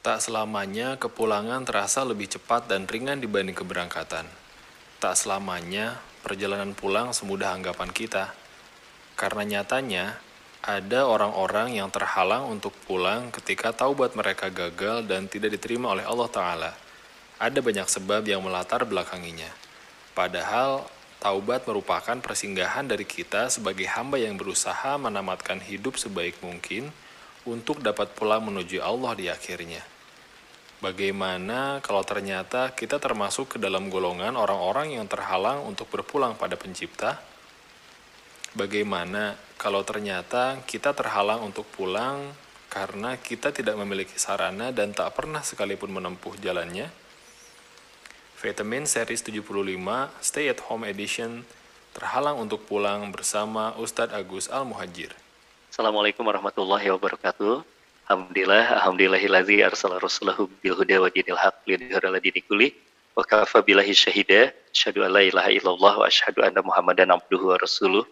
Tak selamanya kepulangan terasa lebih cepat dan ringan dibanding keberangkatan. Tak selamanya perjalanan pulang semudah anggapan kita. Karena nyatanya, ada orang-orang yang terhalang untuk pulang ketika taubat mereka gagal dan tidak diterima oleh Allah Ta'ala. Ada banyak sebab yang melatar belakanginya. Padahal, taubat merupakan persinggahan dari kita sebagai hamba yang berusaha menamatkan hidup sebaik mungkin untuk dapat pulang menuju Allah di akhirnya. Bagaimana kalau ternyata kita termasuk ke dalam golongan orang-orang yang terhalang untuk berpulang pada Pencipta? Bagaimana kalau ternyata kita terhalang untuk pulang karena kita tidak memiliki sarana dan tak pernah sekalipun menempuh jalannya? Vitamin Series 75 Stay at Home Edition terhalang untuk pulang bersama Ustadz Agus Al-Muhajir. Assalamualaikum warahmatullahi wabarakatuh. Alhamdulillah, alhamdulillahilazi arsala rasulahu bil huda wa dinil haq lidhara ladini kulli wa kafa billahi syahida. Asyhadu an la ilaha illallah wa asyhadu anna muhammadan abduhu wa rasuluh.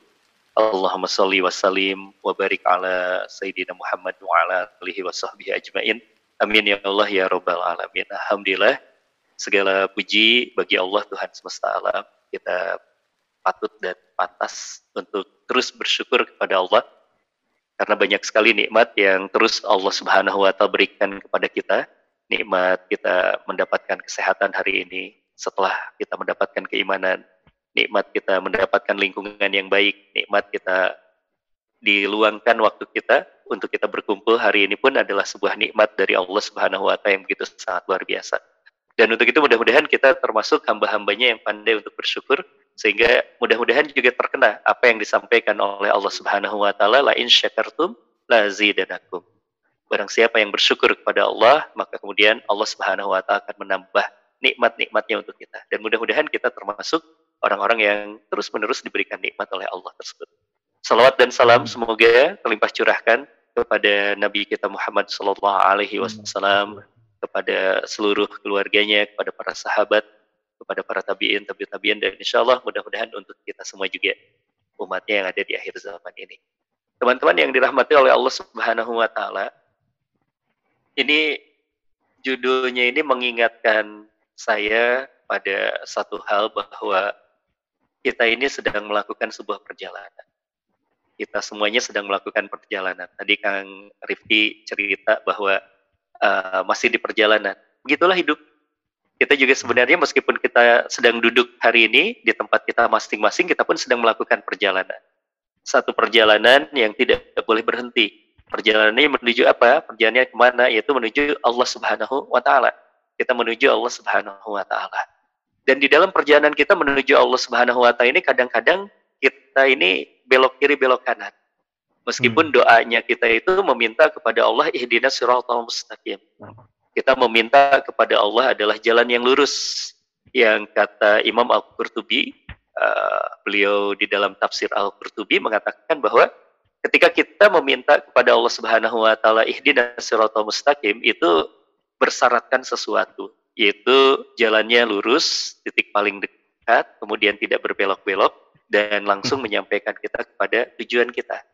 Allahumma salli wa salim wa barik ala sayyidina Muhammad wa ala alihi wa sahbihi ajmain. Amin ya Allah ya rabbal alamin. Alhamdulillah segala puji bagi Allah Tuhan semesta alam. Kita patut dan pantas untuk terus bersyukur kepada Allah karena banyak sekali nikmat yang terus Allah Subhanahu wa taala berikan kepada kita. Nikmat kita mendapatkan kesehatan hari ini setelah kita mendapatkan keimanan, nikmat kita mendapatkan lingkungan yang baik, nikmat kita diluangkan waktu kita untuk kita berkumpul hari ini pun adalah sebuah nikmat dari Allah Subhanahu wa taala yang begitu sangat luar biasa. Dan untuk itu mudah-mudahan kita termasuk hamba-hambanya yang pandai untuk bersyukur sehingga mudah-mudahan juga terkena apa yang disampaikan oleh Allah Subhanahu wa taala la in syakartum la zidanakum. Barang siapa yang bersyukur kepada Allah, maka kemudian Allah Subhanahu wa taala akan menambah nikmat-nikmatnya untuk kita. Dan mudah-mudahan kita termasuk orang-orang yang terus-menerus diberikan nikmat oleh Allah tersebut. Salawat dan salam semoga terlimpah curahkan kepada Nabi kita Muhammad sallallahu alaihi wasallam, kepada seluruh keluarganya, kepada para sahabat, kepada para tabiin, tabi tabiin dan insya Allah mudah-mudahan untuk kita semua juga umatnya yang ada di akhir zaman ini. Teman-teman yang dirahmati oleh Allah Subhanahu wa taala, ini judulnya ini mengingatkan saya pada satu hal bahwa kita ini sedang melakukan sebuah perjalanan. Kita semuanya sedang melakukan perjalanan. Tadi Kang Rifki cerita bahwa uh, masih di perjalanan. Begitulah hidup kita juga sebenarnya meskipun kita sedang duduk hari ini di tempat kita masing-masing, kita pun sedang melakukan perjalanan. Satu perjalanan yang tidak boleh berhenti. Perjalanannya menuju apa? Perjalanannya ke mana? Yaitu menuju Allah Subhanahu wa Ta'ala. Kita menuju Allah Subhanahu wa Ta'ala. Dan di dalam perjalanan kita menuju Allah Subhanahu wa Ta'ala ini, kadang-kadang kita ini belok kiri, belok kanan. Meskipun hmm. doanya kita itu meminta kepada Allah, ihdinas siratal mustaqim kita meminta kepada Allah adalah jalan yang lurus yang kata Imam Al-Qurtubi uh, beliau di dalam tafsir Al-Qurtubi mengatakan bahwa ketika kita meminta kepada Allah Subhanahu wa taala ihdinas siratal mustaqim itu bersyaratkan sesuatu yaitu jalannya lurus titik paling dekat kemudian tidak berbelok-belok dan langsung menyampaikan kita kepada tujuan kita.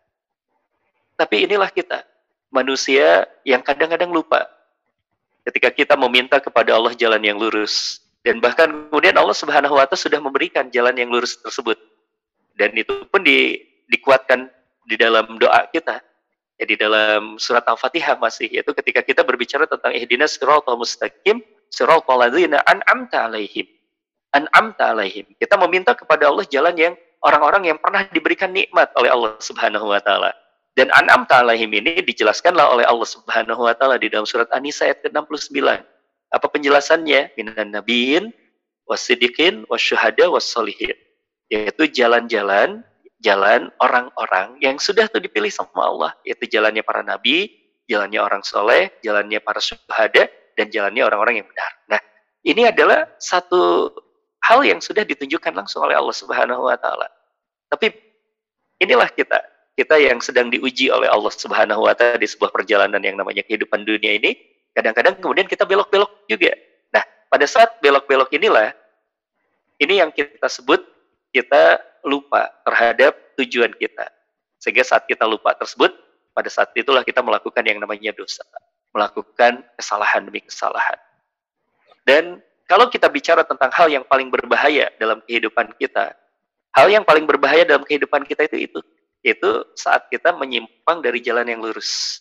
Tapi inilah kita manusia yang kadang-kadang lupa ketika kita meminta kepada Allah jalan yang lurus. Dan bahkan kemudian Allah Subhanahu wa taala sudah memberikan jalan yang lurus tersebut. Dan itu pun di, dikuatkan di dalam doa kita. Ya di dalam surat Al-Fatihah masih yaitu ketika kita berbicara tentang ihdinas siratal mustaqim siratal ladzina an'amta alaihim. An'amta alaihim. Kita meminta kepada Allah jalan yang orang-orang yang pernah diberikan nikmat oleh Allah Subhanahu wa taala dan an'am ta'alaihim ini dijelaskanlah oleh Allah Subhanahu wa taala di dalam surat An-Nisa ayat ke-69. Apa penjelasannya? Minan nabiyin wasidikin wasyuhada wassolihin. Yaitu jalan-jalan jalan orang-orang yang sudah tuh dipilih sama Allah, yaitu jalannya para nabi, jalannya orang soleh, jalannya para syuhada, dan jalannya orang-orang yang benar. Nah, ini adalah satu hal yang sudah ditunjukkan langsung oleh Allah Subhanahu wa taala. Tapi inilah kita kita yang sedang diuji oleh Allah Subhanahu wa taala di sebuah perjalanan yang namanya kehidupan dunia ini, kadang-kadang kemudian kita belok-belok juga. Nah, pada saat belok-belok inilah ini yang kita sebut kita lupa terhadap tujuan kita. Sehingga saat kita lupa tersebut, pada saat itulah kita melakukan yang namanya dosa. melakukan kesalahan demi kesalahan. Dan kalau kita bicara tentang hal yang paling berbahaya dalam kehidupan kita, hal yang paling berbahaya dalam kehidupan kita itu itu itu saat kita menyimpang dari jalan yang lurus.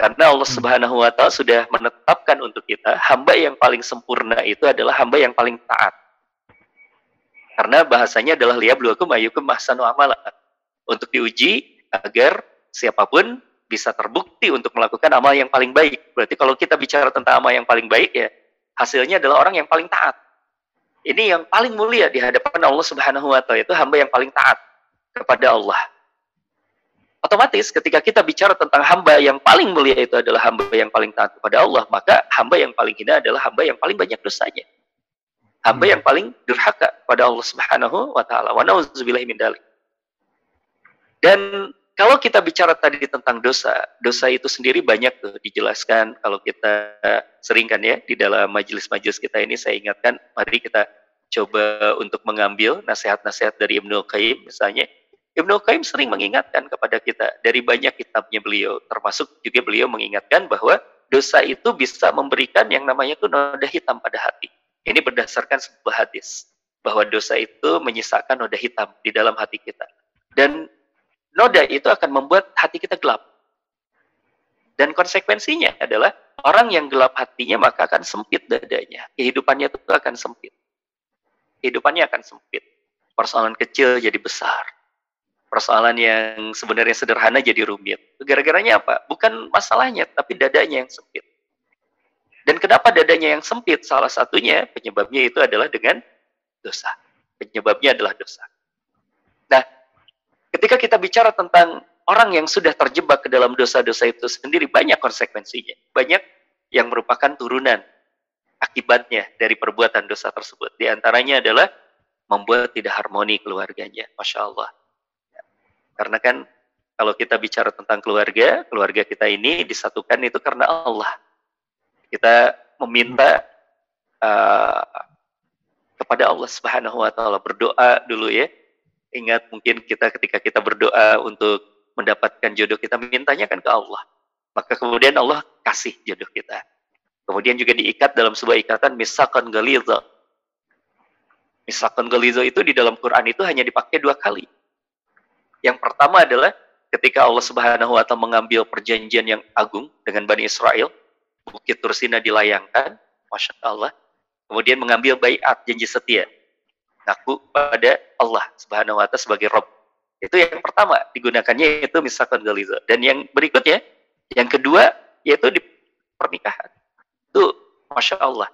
Karena Allah hmm. Subhanahu wa taala sudah menetapkan untuk kita hamba yang paling sempurna itu adalah hamba yang paling taat. Karena bahasanya adalah liyabluwakum ayyukum ahsanu amala. Untuk diuji agar siapa pun bisa terbukti untuk melakukan amal yang paling baik. Berarti kalau kita bicara tentang amal yang paling baik ya hasilnya adalah orang yang paling taat. Ini yang paling mulia di hadapan Allah Subhanahu wa taala itu hamba yang paling taat kepada Allah otomatis ketika kita bicara tentang hamba yang paling mulia itu adalah hamba yang paling taat kepada Allah, maka hamba yang paling hina adalah hamba yang paling banyak dosanya. Hamba hmm. yang paling durhaka kepada Allah Subhanahu wa taala. Wa nauzubillahi min dalik. Dan kalau kita bicara tadi tentang dosa, dosa itu sendiri banyak tuh dijelaskan kalau kita sering kan ya di dalam majelis-majelis kita ini saya ingatkan mari kita coba untuk mengambil nasihat-nasihat dari Ibnu Qayyim misalnya Ibnu Qayyim sering mengingatkan kepada kita dari banyak kitabnya beliau, termasuk juga beliau mengingatkan bahwa dosa itu bisa memberikan yang namanya itu noda hitam pada hati. Ini berdasarkan sebuah hadis bahwa dosa itu menyisakan noda hitam di dalam hati kita. Dan noda itu akan membuat hati kita gelap. Dan konsekuensinya adalah orang yang gelap hatinya maka akan sempit dadanya. Kehidupannya itu akan sempit. Kehidupannya akan sempit. Persoalan kecil jadi besar persoalan yang sebenarnya sederhana jadi rumit. Gara-garanya apa? Bukan masalahnya, tapi dadanya yang sempit. Dan kenapa dadanya yang sempit? Salah satunya penyebabnya itu adalah dengan dosa. Penyebabnya adalah dosa. Nah, ketika kita bicara tentang orang yang sudah terjebak ke dalam dosa-dosa itu sendiri, banyak konsekuensinya. Banyak yang merupakan turunan akibatnya dari perbuatan dosa tersebut. Di antaranya adalah membuat tidak harmoni keluarganya. Masya Allah karena kan kalau kita bicara tentang keluarga, keluarga kita ini disatukan itu karena Allah. Kita meminta uh, kepada Allah Subhanahu wa taala berdoa dulu ya. Ingat mungkin kita ketika kita berdoa untuk mendapatkan jodoh kita mintanya kan ke Allah. Maka kemudian Allah kasih jodoh kita. Kemudian juga diikat dalam sebuah ikatan misalkan galizo. Misalkan galizo itu di dalam Quran itu hanya dipakai dua kali yang pertama adalah ketika Allah Subhanahu wa taala mengambil perjanjian yang agung dengan Bani Israel, Bukit Tursina dilayangkan, Masya Allah. Kemudian mengambil bayat janji setia. Ngaku pada Allah Subhanahu wa taala sebagai Rob. Itu yang pertama digunakannya itu misalkan galiza. Dan yang berikutnya, yang kedua yaitu di pernikahan. Itu Masya Allah.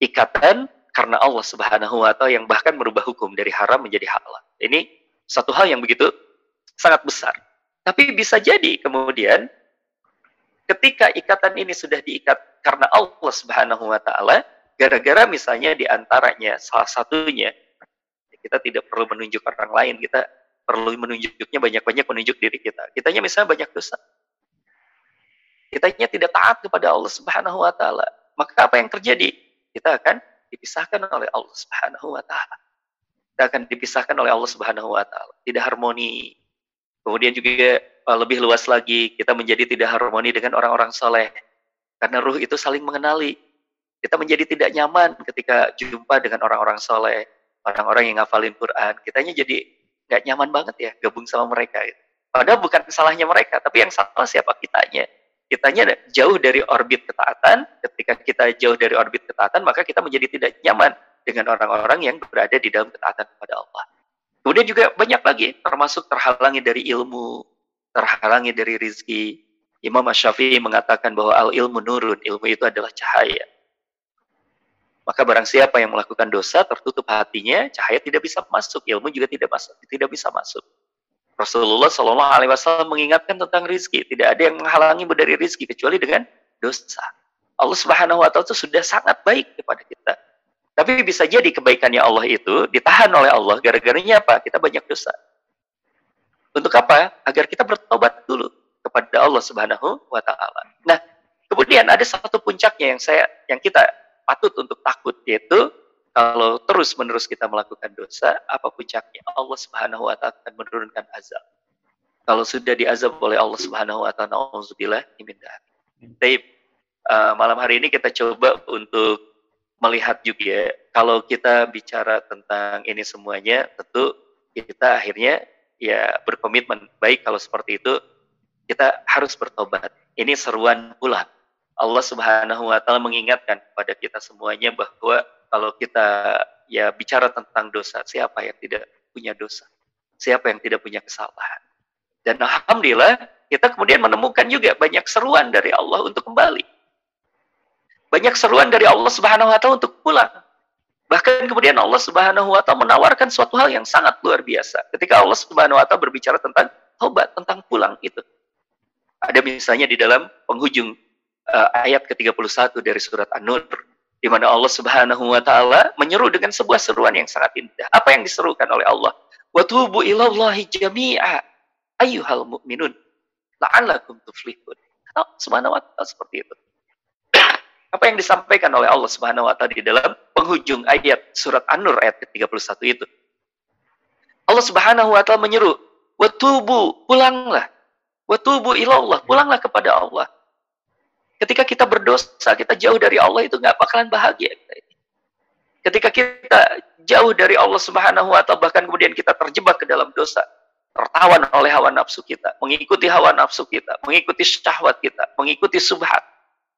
Ikatan karena Allah Subhanahu wa taala yang bahkan merubah hukum dari haram menjadi halal. Ini satu hal yang begitu sangat besar. Tapi bisa jadi kemudian ketika ikatan ini sudah diikat karena Allah Subhanahu wa taala, gara-gara misalnya di antaranya salah satunya kita tidak perlu menunjuk orang lain, kita perlu menunjuknya banyak-banyak menunjuk diri kita. Kitanya misalnya banyak dosa. Kitanya tidak taat kepada Allah Subhanahu wa taala. Maka apa yang terjadi? Kita akan dipisahkan oleh Allah Subhanahu wa taala. Kita akan dipisahkan oleh Allah Subhanahu wa taala. Tidak harmoni, Kemudian juga uh, lebih luas lagi, kita menjadi tidak harmoni dengan orang-orang soleh. Karena ruh itu saling mengenali. Kita menjadi tidak nyaman ketika jumpa dengan orang-orang soleh, orang-orang yang ngafalin Quran. Kitanya jadi nggak nyaman banget ya gabung sama mereka. Padahal bukan salahnya mereka, tapi yang salah siapa kitanya. Kitanya jauh dari orbit ketaatan. Ketika kita jauh dari orbit ketaatan, maka kita menjadi tidak nyaman dengan orang-orang yang berada di dalam ketaatan kepada Allah. Kemudian juga banyak lagi, termasuk terhalangi dari ilmu, terhalangi dari rizki. Imam Syafi'i mengatakan bahwa al ilmu nurun, ilmu itu adalah cahaya. Maka barang siapa yang melakukan dosa, tertutup hatinya, cahaya tidak bisa masuk, ilmu juga tidak masuk, tidak bisa masuk. Rasulullah Shallallahu Alaihi Wasallam mengingatkan tentang rizki, tidak ada yang menghalangi dari rizki kecuali dengan dosa. Allah Subhanahu Wa Taala itu sudah sangat baik kepada kita. Tapi bisa jadi kebaikannya Allah itu ditahan oleh Allah gara-garanya apa? Kita banyak dosa. Untuk apa? Agar kita bertobat dulu kepada Allah Subhanahu wa taala. Nah, kemudian ada satu puncaknya yang saya yang kita patut untuk takut yaitu kalau terus-menerus kita melakukan dosa, apa puncaknya? Allah Subhanahu wa taala akan menurunkan azab. Kalau sudah diazab oleh Allah Subhanahu wa taala, auzubillah Taib. uh, malam hari ini kita coba untuk melihat juga kalau kita bicara tentang ini semuanya tentu kita akhirnya ya berkomitmen baik kalau seperti itu kita harus bertobat. Ini seruan pulang. Allah Subhanahu wa taala mengingatkan kepada kita semuanya bahwa kalau kita ya bicara tentang dosa, siapa yang tidak punya dosa? Siapa yang tidak punya kesalahan? Dan alhamdulillah kita kemudian menemukan juga banyak seruan dari Allah untuk kembali. Banyak seruan dari Allah Subhanahu wa taala untuk pulang. Bahkan kemudian Allah Subhanahu wa taala menawarkan suatu hal yang sangat luar biasa. Ketika Allah Subhanahu wa taala berbicara tentang tobat, tentang pulang itu. Ada misalnya di dalam penghujung uh, ayat ke-31 dari surat An-Nur di mana Allah Subhanahu wa taala menyeru dengan sebuah seruan yang sangat indah. Apa yang diserukan oleh Allah? Wa tubu ilallahi jami'a ayyuhal mu'minun la'allakum tuflihun. Oh, subhanahu wa ta'ala seperti itu. Apa yang disampaikan oleh Allah Subhanahu wa taala di dalam penghujung ayat surat An-Nur ayat ke-31 itu. Allah Subhanahu wa taala menyeru, "Wa tubu, pulanglah. Wa tubu ilallah, pulanglah kepada Allah." Ketika kita berdosa, kita jauh dari Allah itu nggak bakalan bahagia. Ketika kita jauh dari Allah Subhanahu wa taala bahkan kemudian kita terjebak ke dalam dosa, tertawan oleh hawa nafsu kita, mengikuti hawa nafsu kita, mengikuti syahwat kita, mengikuti subhat,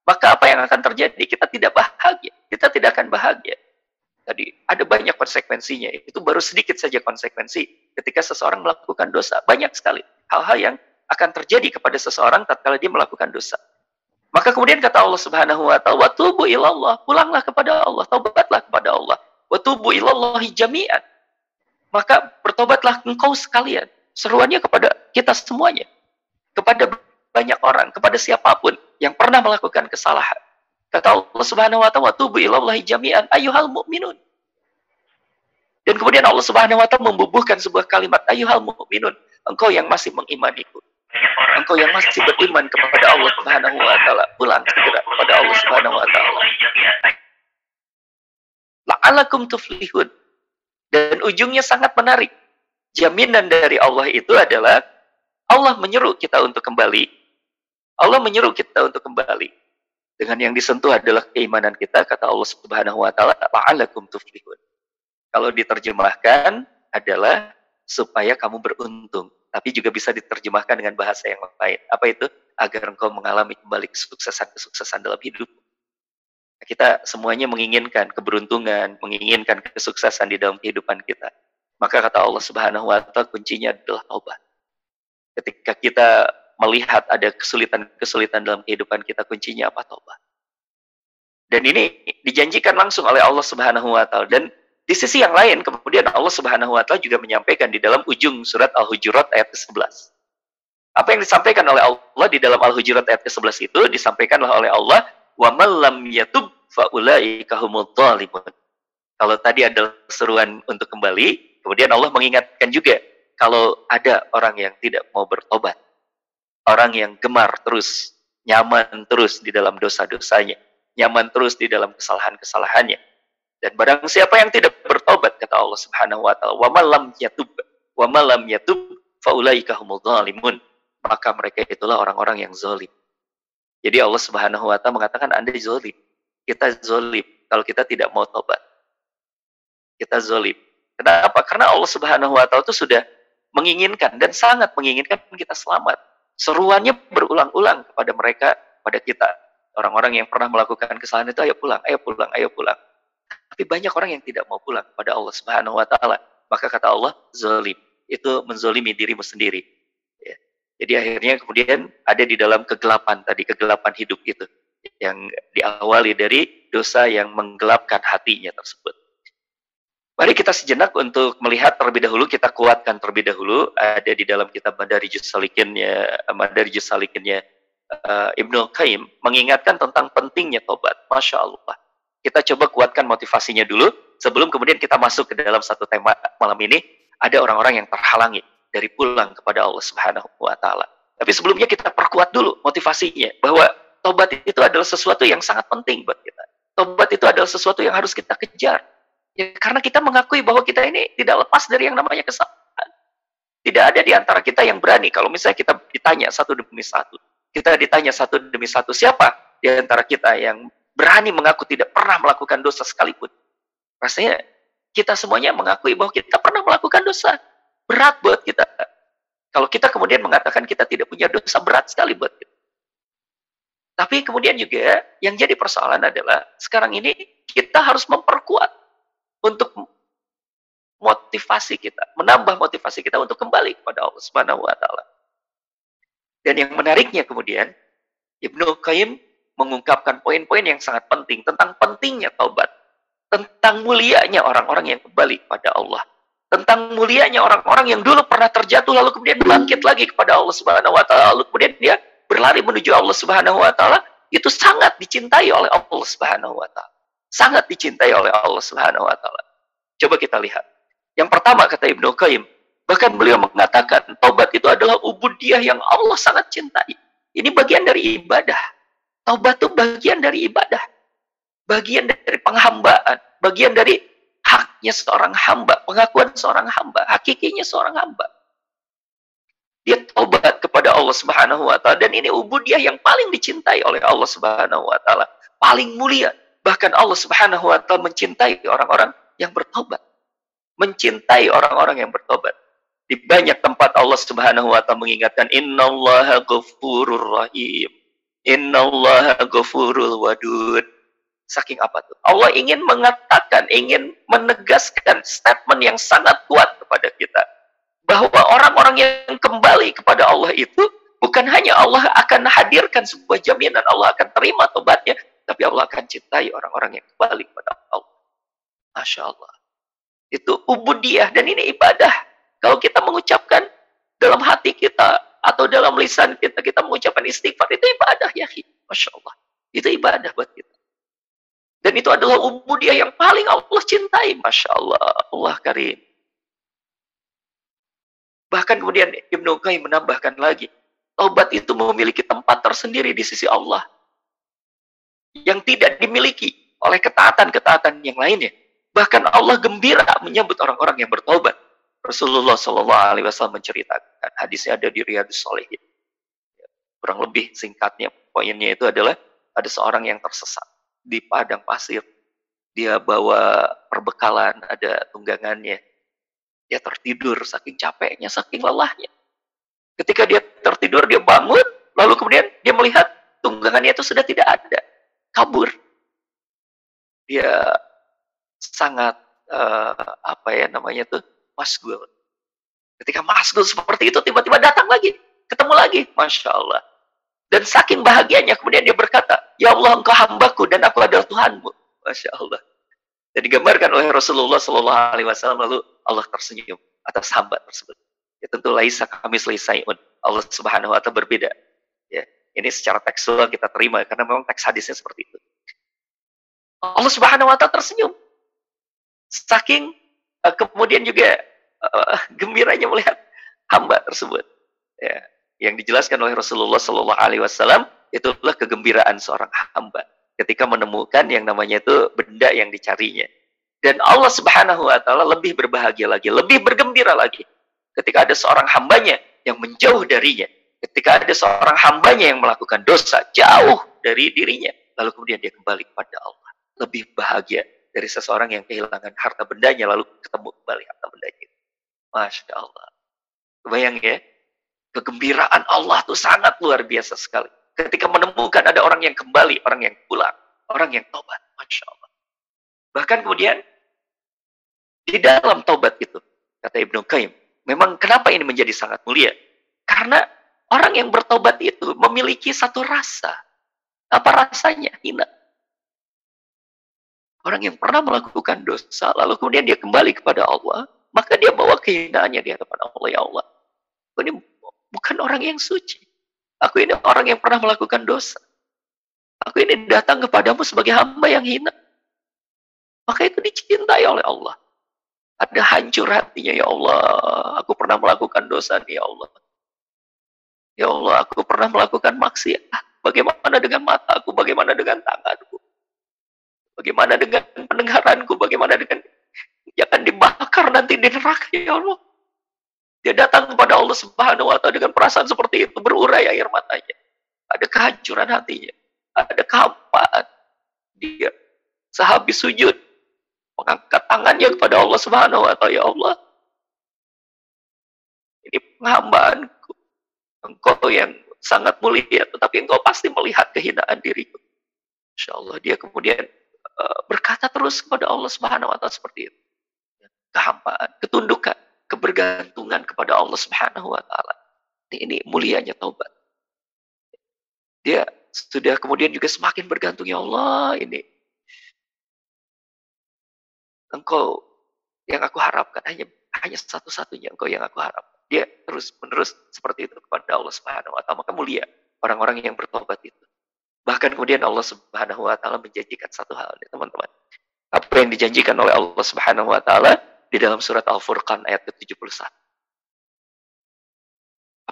maka apa yang akan terjadi? Kita tidak bahagia. Kita tidak akan bahagia. Tadi ada banyak konsekuensinya. Itu baru sedikit saja konsekuensi ketika seseorang melakukan dosa. Banyak sekali hal-hal yang akan terjadi kepada seseorang tatkala dia melakukan dosa. Maka kemudian kata Allah Subhanahu wa taala, "Watubu ilallah." Pulanglah kepada Allah, taubatlah kepada Allah. "Watubu ilallahi jami'an." Maka bertobatlah engkau sekalian seruannya kepada kita semuanya, kepada banyak orang, kepada siapa pun yang pernah melakukan kesalahan. Kata Allah Subhanahu wa taala, "Tubu ilallahi jami'an ayyuhal mu'minun." Dan kemudian Allah Subhanahu wa taala membubuhkan sebuah kalimat, "Ayyuhal mu'minun." Engkau yang masih mengimaniku. Engkau yang masih beriman kepada Allah Subhanahu wa taala, pulang segera kepada Allah Subhanahu wa taala. La'alakum tuflihun. Dan ujungnya sangat menarik jaminan dari Allah itu adalah Allah menyeru kita untuk kembali. Allah menyeru kita untuk kembali. Dengan yang disentuh adalah keimanan kita, kata Allah Subhanahu wa taala, la'alakum tuflihun. Kalau diterjemahkan adalah supaya kamu beruntung, tapi juga bisa diterjemahkan dengan bahasa yang lain. Apa itu? Agar engkau mengalami kembali kesuksesan-kesuksesan dalam hidup. Kita semuanya menginginkan keberuntungan, menginginkan kesuksesan di dalam kehidupan kita. Maka kata Allah Subhanahu wa taala kuncinya adalah taubat. Ketika kita melihat ada kesulitan-kesulitan dalam kehidupan kita, kuncinya apa? Taubat. Dan ini dijanjikan langsung oleh Allah Subhanahu wa taala dan di sisi yang lain kemudian Allah Subhanahu wa taala juga menyampaikan di dalam ujung surat Al-Hujurat ayat ke-11. Apa yang disampaikan oleh Allah di dalam Al-Hujurat ayat ke-11 itu disampaikanlah oleh Allah wa man yatub fa ulaika humul Kalau tadi adalah seruan untuk kembali, Kemudian Allah mengingatkan juga kalau ada orang yang tidak mau bertobat, orang yang gemar terus, nyaman terus di dalam dosa-dosanya, nyaman terus di dalam kesalahan-kesalahannya. Dan barang siapa yang tidak bertobat kata Allah Subhanahu wa taala, "Wa malam yatub wa malam yatub faulaika humul zalimun." Maka mereka itulah orang-orang yang zalim. Jadi Allah Subhanahu wa taala mengatakan Anda zalim. Kita zalim kalau kita tidak mau tobat. Kita zalim. Kenapa? Karena Allah Subhanahu wa taala itu sudah menginginkan dan sangat menginginkan kita selamat. Seruannya berulang-ulang kepada mereka, pada kita. Orang-orang yang pernah melakukan kesalahan itu, ayo pulang, ayo pulang, ayo pulang. Tapi banyak orang yang tidak mau pulang kepada Allah Subhanahu wa taala. Maka kata Allah, zalim. Itu menzolimi dirimu sendiri. Ya. Jadi akhirnya kemudian ada di dalam kegelapan tadi, kegelapan hidup itu. Yang diawali dari dosa yang menggelapkan hatinya tersebut. Mari kita sejenak untuk melihat terlebih dahulu, kita kuatkan terlebih dahulu, ada di dalam kitab Madari Salikinnya, Madari Salikinnya uh, Ibnu Qayyim, mengingatkan tentang pentingnya tobat. Masya Allah. Kita coba kuatkan motivasinya dulu, sebelum kemudian kita masuk ke dalam satu tema malam ini, ada orang-orang yang terhalangi dari pulang kepada Allah Subhanahu wa taala. Tapi sebelumnya kita perkuat dulu motivasinya bahwa tobat itu adalah sesuatu yang sangat penting buat kita. Tobat itu adalah sesuatu yang harus kita kejar Ya, karena kita mengakui bahwa kita ini tidak lepas dari yang namanya kesalahan. Tidak ada di antara kita yang berani. Kalau misalnya kita ditanya satu demi satu. Kita ditanya satu demi satu. Siapa di antara kita yang berani mengaku tidak pernah melakukan dosa sekalipun. Rasanya kita semuanya mengakui bahwa kita pernah melakukan dosa. Berat buat kita. Kalau kita kemudian mengatakan kita tidak punya dosa, berat sekali buat kita. Tapi kemudian juga yang jadi persoalan adalah sekarang ini kita harus memperkuat untuk motivasi kita, menambah motivasi kita untuk kembali kepada Allah Subhanahu wa taala. Dan yang menariknya kemudian Ibnu Qayyim mengungkapkan poin-poin yang sangat penting tentang pentingnya taubat, tentang mulianya orang-orang yang kembali kepada Allah, tentang mulianya orang-orang yang dulu pernah terjatuh lalu kemudian bangkit lagi kepada Allah Subhanahu wa taala, lalu kemudian dia berlari menuju Allah Subhanahu wa taala itu sangat dicintai oleh Allah Subhanahu wa taala. Sangat dicintai oleh Allah Subhanahu wa taala. Coba kita lihat. Yang pertama kata Ibnu Qayyim, bahkan beliau mengatakan taubat itu adalah ubudiyah yang Allah sangat cintai. Ini bagian dari ibadah. Taubat itu bagian dari ibadah. Bagian dari penghambaan, bagian dari haknya seorang hamba, pengakuan seorang hamba, hakikinya seorang hamba. Dia taubat kepada Allah Subhanahu wa taala dan ini ubudiyah yang paling dicintai oleh Allah Subhanahu wa taala, paling mulia. Bahkan Allah Subhanahu wa taala mencintai orang-orang yang bertobat. Mencintai orang-orang yang bertobat. Di banyak tempat Allah Subhanahu wa taala mengingatkan innallaha ghafurur rahim. Innallaha ghafurul wadud. Saking apa tuh? Allah ingin mengatakan, ingin menegaskan statement yang sangat kuat kepada kita bahwa orang-orang yang kembali kepada Allah itu bukan hanya Allah akan hadirkan sebuah jaminan Allah akan terima tobatnya, tapi Allah akan cintai orang-orang yang kembali kepada Allah. Masya Allah. Itu ubudiyah dan ini ibadah. Kalau kita mengucapkan dalam hati kita atau dalam lisan kita, kita mengucapkan istighfar, itu ibadah ya. Masya Allah. Itu ibadah buat kita. Dan itu adalah ubudiyah yang paling Allah cintai. Masya Allah. Allah karim. Bahkan kemudian Ibnu Qayyim menambahkan lagi, taubat itu memiliki tempat tersendiri di sisi Allah yang tidak dimiliki oleh ketaatan-ketaatan yang lainnya. Bahkan Allah gembira menyambut orang-orang yang bertobat. Rasulullah Shallallahu Alaihi Wasallam menceritakan hadisnya ada di Riyadus Solehin. Kurang lebih singkatnya poinnya itu adalah ada seorang yang tersesat di padang pasir. Dia bawa perbekalan, ada tunggangannya, dia tertidur saking capeknya, saking lelahnya. Ketika dia tertidur, dia bangun, lalu kemudian dia melihat tunggangannya itu sudah tidak ada, kabur. Dia sangat uh, apa ya namanya tuh masgul. Ketika masgul seperti itu tiba-tiba datang lagi, ketemu lagi, masya Allah. Dan saking bahagianya kemudian dia berkata, Ya Allah engkau hambaku dan aku adalah Tuhanmu. Masya Allah. Dan digambarkan oleh Rasulullah Shallallahu Alaihi Wasallam lalu Allah tersenyum atas hamba tersebut. Ya tentu laisa kami selesaiun. Allah Subhanahu Wa Taala berbeda. Ya, ini secara tekstual kita terima karena memang teks hadisnya seperti itu. Allah Subhanahu Wa Taala tersenyum. Saking uh, kemudian juga uh, gembiranya melihat hamba tersebut. Ya, yang dijelaskan oleh Rasulullah Shallallahu Alaihi Wasallam itulah kegembiraan seorang hamba ketika menemukan yang namanya itu benda yang dicarinya. Dan Allah Subhanahu wa taala lebih berbahagia lagi, lebih bergembira lagi ketika ada seorang hambanya yang menjauh darinya, ketika ada seorang hambanya yang melakukan dosa jauh dari dirinya, lalu kemudian dia kembali kepada Allah. Lebih bahagia dari seseorang yang kehilangan harta bendanya lalu ketemu kembali harta bendanya. Masya Allah. Bayang ya, kegembiraan Allah itu sangat luar biasa sekali ketika menemukan ada orang yang kembali, orang yang pulang, orang yang tobat. Masya Allah. Bahkan kemudian, di dalam tobat itu, kata Ibnu Qayyim, memang kenapa ini menjadi sangat mulia? Karena orang yang bertobat itu memiliki satu rasa. Apa rasanya? Hina. Orang yang pernah melakukan dosa, lalu kemudian dia kembali kepada Allah, maka dia bawa kehinaannya di hadapan Allah. Ya Allah, ini bukan orang yang suci. Aku ini orang yang pernah melakukan dosa. Aku ini datang kepadamu sebagai hamba yang hina. Maka itu dicintai oleh Allah. Ada hancur hatinya, ya Allah. Aku pernah melakukan dosa ya Allah. Ya Allah, aku pernah melakukan maksiat. Bagaimana dengan mataku? Bagaimana dengan tanganku? Bagaimana dengan pendengaranku? Bagaimana dengan jangan dibakar nanti di neraka, ya Allah. Dia datang kepada Allah Subhanahu wa taala dengan perasaan seperti itu, berurai air matanya. Ada kehancuran hatinya. ada kehampaan. Dia sehabis sujud mengangkat tangannya kepada Allah Subhanahu wa taala, ya Allah. Ini penghambaanku. Engkau yang sangat mulia, tetapi engkau pasti melihat kehinaan diriku. Insya Allah dia kemudian uh, berkata terus kepada Allah Subhanahu wa taala seperti itu. Kehampaan, ketundukan, kebergantungan kepada Allah Subhanahu wa taala. Ini mulianya taubat. Dia sudah kemudian juga semakin bergantung ya Allah ini engkau yang aku harapkan hanya hanya satu-satunya engkau yang aku harap. Dia terus menerus seperti itu kepada Allah Subhanahu wa taala. Maka mulia orang-orang yang bertobat itu. Bahkan kemudian Allah Subhanahu wa taala menjanjikan satu hal ya teman-teman. Apa yang dijanjikan oleh Allah Subhanahu wa taala di dalam surat Al-Furqan ayat ke-71.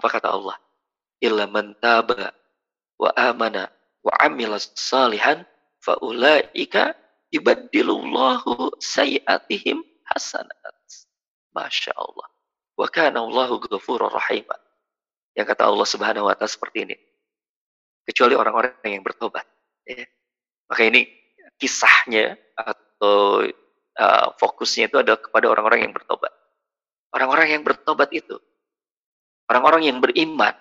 Apa kata Allah? Illa man taba wa amana wa amila salihan faulaika yubaddilullahu sayiatihim hasanat. Masya Allah. Wa kana Allahu ghafurur rahim. Yang kata Allah Subhanahu wa taala seperti ini. Kecuali orang-orang yang bertobat. Ya. Maka ini kisahnya atau uh, fokusnya itu adalah kepada orang-orang yang bertobat. Orang-orang yang bertobat itu orang-orang yang beriman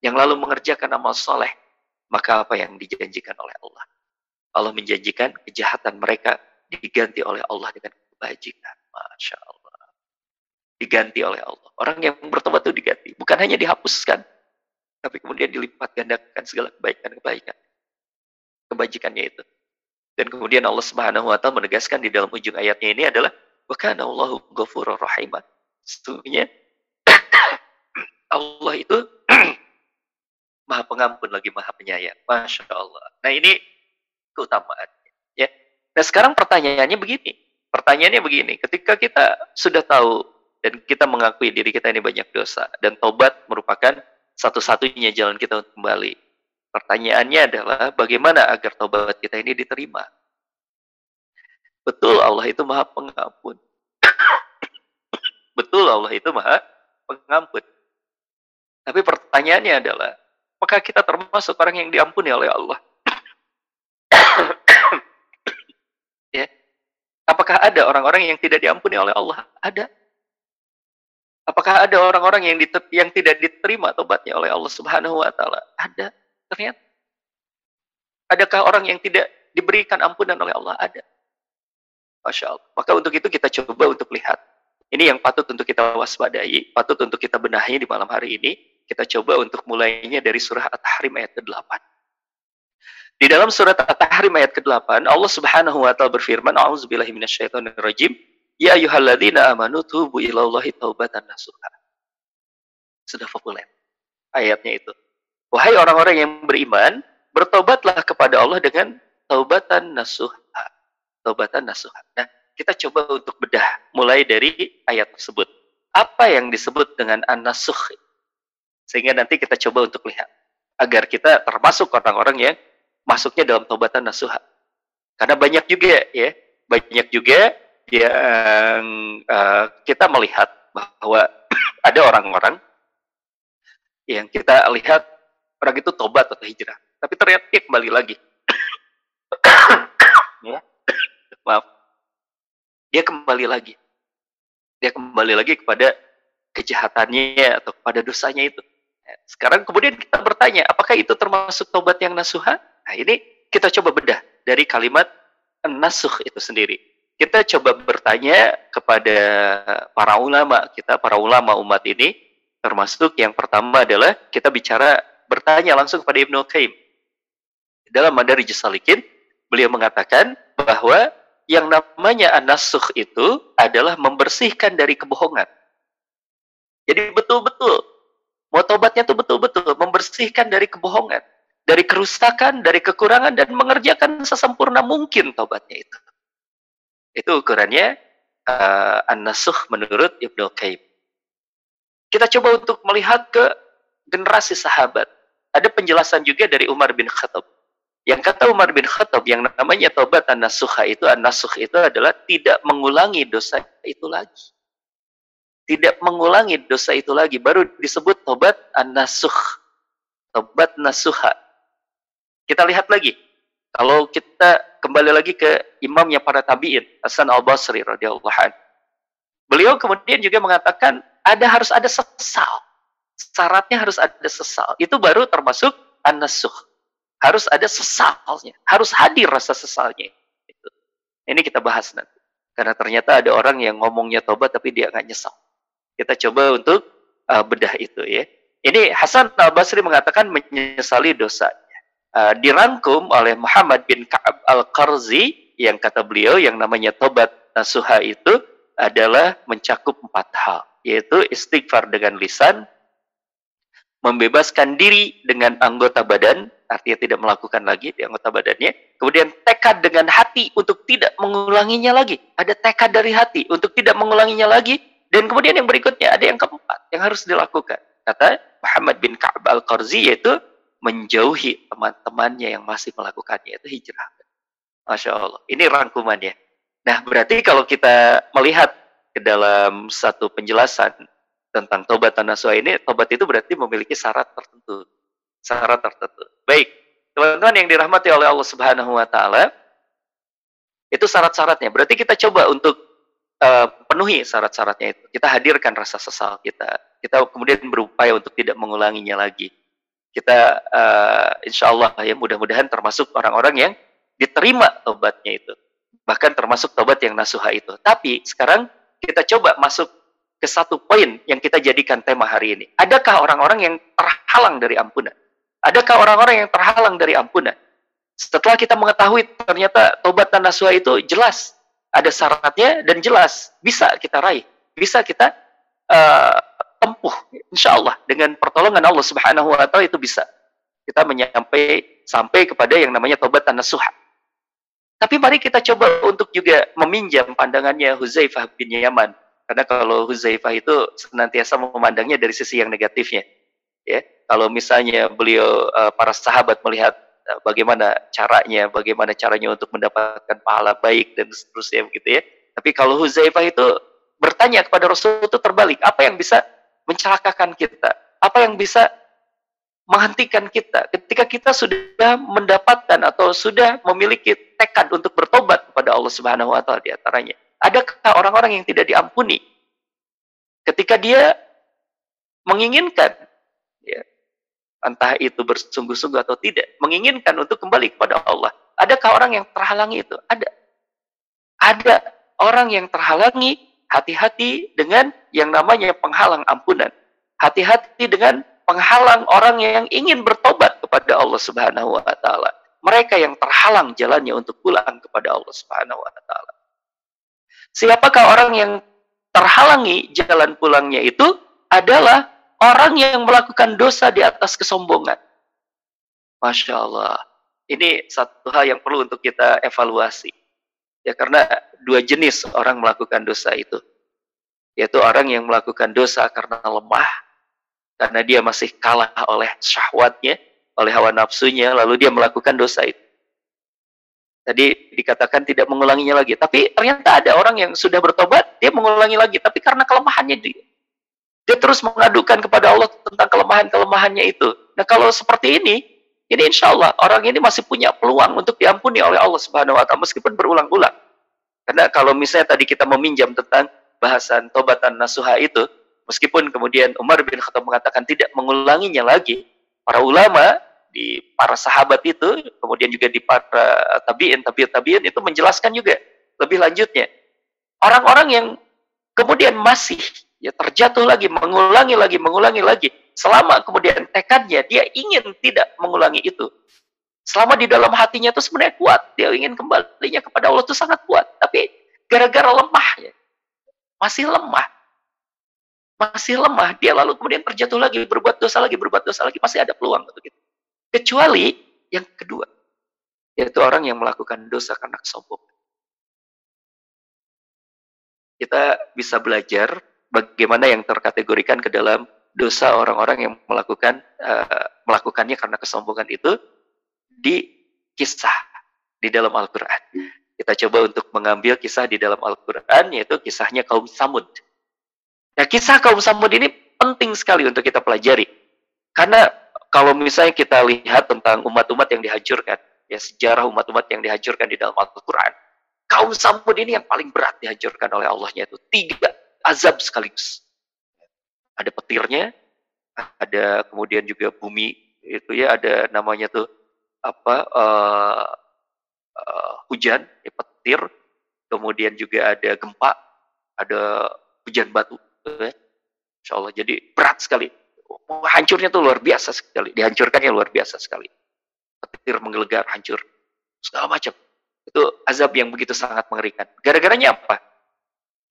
yang lalu mengerjakan amal soleh maka apa yang dijanjikan oleh Allah Allah menjanjikan kejahatan mereka diganti oleh Allah dengan kebajikan. Masya Allah. Diganti oleh Allah. Orang yang bertobat itu diganti. Bukan hanya dihapuskan. Tapi kemudian dilipat gandakan segala kebaikan-kebaikan. Kebajikannya itu. Dan kemudian Allah Subhanahu wa taala menegaskan di dalam ujung ayatnya ini adalah wa kana Allahu ghafurur rahim. Sesungguhnya Allah itu Maha Pengampun lagi Maha Penyayang. Masya Allah. Nah ini keutamaan. Ya. Nah sekarang pertanyaannya begini. Pertanyaannya begini. Ketika kita sudah tahu dan kita mengakui diri kita ini banyak dosa dan tobat merupakan satu-satunya jalan kita untuk kembali. Pertanyaannya adalah bagaimana agar tobat kita ini diterima? Betul Allah itu maha pengampun. Betul Allah itu maha pengampun. Tapi pertanyaannya adalah, apakah kita termasuk orang yang diampuni oleh Allah? ya. Apakah ada orang-orang yang tidak diampuni oleh Allah? Ada. Apakah ada orang-orang yang yang tidak diterima tobatnya oleh Allah Subhanahu wa taala? Ada. Ternyata. Adakah orang yang tidak diberikan ampunan oleh Allah? Ada. Masya Allah. Maka untuk itu kita coba untuk lihat. Ini yang patut untuk kita waspadai, patut untuk kita benahi di malam hari ini. Kita coba untuk mulainya dari surah At-Tahrim ayat ke-8. Di dalam surat At-Tahrim ayat ke-8, Allah Subhanahu wa taala berfirman, "A'udzubillahi minasyaitonirrajim. Ya ayyuhalladzina amanu tubu ilallahi taubatan nasuha." Sudah populer ayatnya itu. Wahai orang-orang yang beriman, bertobatlah kepada Allah dengan taubatan nasuha. Taubatan nasuha. Nah, kita coba untuk bedah mulai dari ayat tersebut. Apa yang disebut dengan an-nasuh? Sehingga nanti kita coba untuk lihat agar kita termasuk orang-orang yang masuknya dalam taubatan nasuha. Karena banyak juga ya, banyak juga yang uh, kita melihat bahwa ada orang-orang yang kita lihat orang itu tobat atau hijrah, tapi ternyata dia kembali lagi. ya. Maaf. Dia kembali lagi. Dia kembali lagi kepada kejahatannya atau kepada dosanya itu. Sekarang kemudian kita bertanya, apakah itu termasuk tobat yang nasuha? Nah ini kita coba bedah dari kalimat nasuh itu sendiri. Kita coba bertanya kepada para ulama kita, para ulama umat ini, termasuk yang pertama adalah kita bicara bertanya langsung kepada Ibnu Qayyim. Dalam Madari Salikin, beliau mengatakan bahwa yang namanya anasuh itu adalah membersihkan dari kebohongan. Jadi betul-betul, mau tobatnya itu betul-betul membersihkan dari kebohongan dari kerusakan, dari kekurangan, dan mengerjakan sesempurna mungkin taubatnya itu. Itu ukurannya uh, an-nasuh menurut Ibnu Qayyim. Kita coba untuk melihat ke generasi sahabat. Ada penjelasan juga dari Umar bin Khattab. Yang kata Umar bin Khattab, yang namanya taubat an-nasuha itu, an-nasuh itu adalah tidak mengulangi dosa itu lagi. Tidak mengulangi dosa itu lagi. Baru disebut taubat an-nasuh. Taubat nasuha Kita lihat lagi. Kalau kita kembali lagi ke imamnya para tabi'in, Hasan al-Basri radhiyallahu anhu. Beliau kemudian juga mengatakan ada harus ada sesal. Syaratnya harus ada sesal. Itu baru termasuk an-nasuh. Harus ada sesalnya. Harus hadir rasa sesalnya. Itu. Ini kita bahas nanti. Karena ternyata ada orang yang ngomongnya tobat tapi dia nggak nyesal. Kita coba untuk uh, bedah itu ya. Ini Hasan al-Basri mengatakan menyesali dosanya. Uh, dirangkum oleh Muhammad bin Ka'ab al-Qarzi yang kata beliau yang namanya tobat nasuha itu adalah mencakup empat hal. Yaitu istighfar dengan lisan, membebaskan diri dengan anggota badan, artinya tidak melakukan lagi di anggota badannya. Kemudian tekad dengan hati untuk tidak mengulanginya lagi. Ada tekad dari hati untuk tidak mengulanginya lagi. Dan kemudian yang berikutnya ada yang keempat yang harus dilakukan. Kata Muhammad bin Ka'ab al-Qarzi yaitu menjauhi teman-temannya yang masih melakukannya. Itu hijrah. Masya Allah. Ini rangkumannya. Nah berarti kalau kita melihat ke dalam satu penjelasan tentang tobat nasuha ini, tobat itu berarti memiliki syarat tertentu. Syarat tertentu. Baik, teman-teman yang dirahmati oleh Allah Subhanahu wa taala, itu syarat-syaratnya. Berarti kita coba untuk uh, penuhi syarat-syaratnya itu. Kita hadirkan rasa sesal kita. Kita kemudian berupaya untuk tidak mengulanginya lagi. Kita uh, insya Allah ya mudah-mudahan termasuk orang-orang yang diterima tobatnya itu. Bahkan termasuk tobat yang nasuha itu. Tapi sekarang kita coba masuk ke satu poin yang kita jadikan tema hari ini. Adakah orang-orang yang terhalang dari ampunan? Adakah orang-orang yang terhalang dari ampunan? Setelah kita mengetahui ternyata tobat dan nasuha itu jelas ada syaratnya dan jelas bisa kita raih, bisa kita uh, tempuh, insya Allah dengan pertolongan Allah Subhanahu Wa Taala itu bisa kita menyampai sampai kepada yang namanya tobat dan nasuha. Tapi mari kita coba untuk juga meminjam pandangannya Huzaifah bin Yaman karena kalau Huzaifah itu senantiasa memandangnya dari sisi yang negatifnya. Ya, kalau misalnya beliau uh, para sahabat melihat uh, bagaimana caranya, bagaimana caranya untuk mendapatkan pahala baik dan seterusnya begitu ya. Tapi kalau Huzaifah itu bertanya kepada Rasul itu terbalik, apa yang bisa mencelakakan kita? Apa yang bisa menghentikan kita ketika kita sudah mendapatkan atau sudah memiliki tekad untuk bertobat kepada Allah Subhanahu wa taala di antaranya. Adakah orang-orang yang tidak diampuni ketika dia menginginkan ya, entah itu bersungguh-sungguh atau tidak, menginginkan untuk kembali kepada Allah. Adakah orang yang terhalangi itu? Ada. Ada orang yang terhalangi hati-hati dengan yang namanya penghalang ampunan. Hati-hati dengan penghalang orang yang ingin bertobat kepada Allah Subhanahu wa taala. Mereka yang terhalang jalannya untuk pulang kepada Allah Subhanahu wa taala. Siapakah orang yang terhalangi jalan pulangnya itu adalah orang yang melakukan dosa di atas kesombongan. Masya Allah. Ini satu hal yang perlu untuk kita evaluasi. Ya karena dua jenis orang melakukan dosa itu. Yaitu orang yang melakukan dosa karena lemah, karena dia masih kalah oleh syahwatnya, oleh hawa nafsunya, lalu dia melakukan dosa itu. Tadi dikatakan tidak mengulanginya lagi. Tapi ternyata ada orang yang sudah bertobat, dia mengulangi lagi. Tapi karena kelemahannya dia. Dia terus mengadukan kepada Allah tentang kelemahan-kelemahannya itu. Nah kalau seperti ini, ini insya Allah orang ini masih punya peluang untuk diampuni oleh Allah Subhanahu Wa Taala meskipun berulang-ulang. Karena kalau misalnya tadi kita meminjam tentang bahasan tobatan nasuha itu, meskipun kemudian Umar bin Khattab mengatakan tidak mengulanginya lagi, para ulama di para sahabat itu, kemudian juga di para tabiin, tabiin, tabiin itu menjelaskan juga lebih lanjutnya. Orang-orang yang kemudian masih ya terjatuh lagi, mengulangi lagi, mengulangi lagi, selama kemudian tekadnya dia ingin tidak mengulangi itu. Selama di dalam hatinya itu sebenarnya kuat, dia ingin kembalinya kepada Allah itu sangat kuat, tapi gara-gara lemahnya, masih lemah, masih lemah, dia lalu kemudian terjatuh lagi, berbuat dosa lagi, berbuat dosa lagi, masih ada peluang untuk itu. Kecuali yang kedua, yaitu orang yang melakukan dosa karena kesombongan. Kita bisa belajar bagaimana yang terkategorikan ke dalam dosa orang-orang yang melakukan uh, melakukannya karena kesombongan itu di kisah di dalam Al-Quran. Kita coba untuk mengambil kisah di dalam Al-Quran, yaitu kisahnya kaum Samud. Nah, kisah kaum Samud ini penting sekali untuk kita pelajari. Karena kalau misalnya kita lihat tentang umat-umat yang dihancurkan, ya sejarah umat-umat yang dihancurkan di dalam Al-Quran, kaum Samud ini yang paling berat dihancurkan oleh Allahnya itu tiga azab sekaligus. Ada petirnya, ada kemudian juga bumi itu ya ada namanya tuh apa uh, uh, hujan, ya, petir, kemudian juga ada gempa, ada hujan batu. Ya. Insya Allah jadi berat sekali. Hancurnya tuh luar biasa sekali, dihancurkannya luar biasa sekali. Petir menggelegar, hancur, segala macam. Itu azab yang begitu sangat mengerikan. Gara-garanya apa?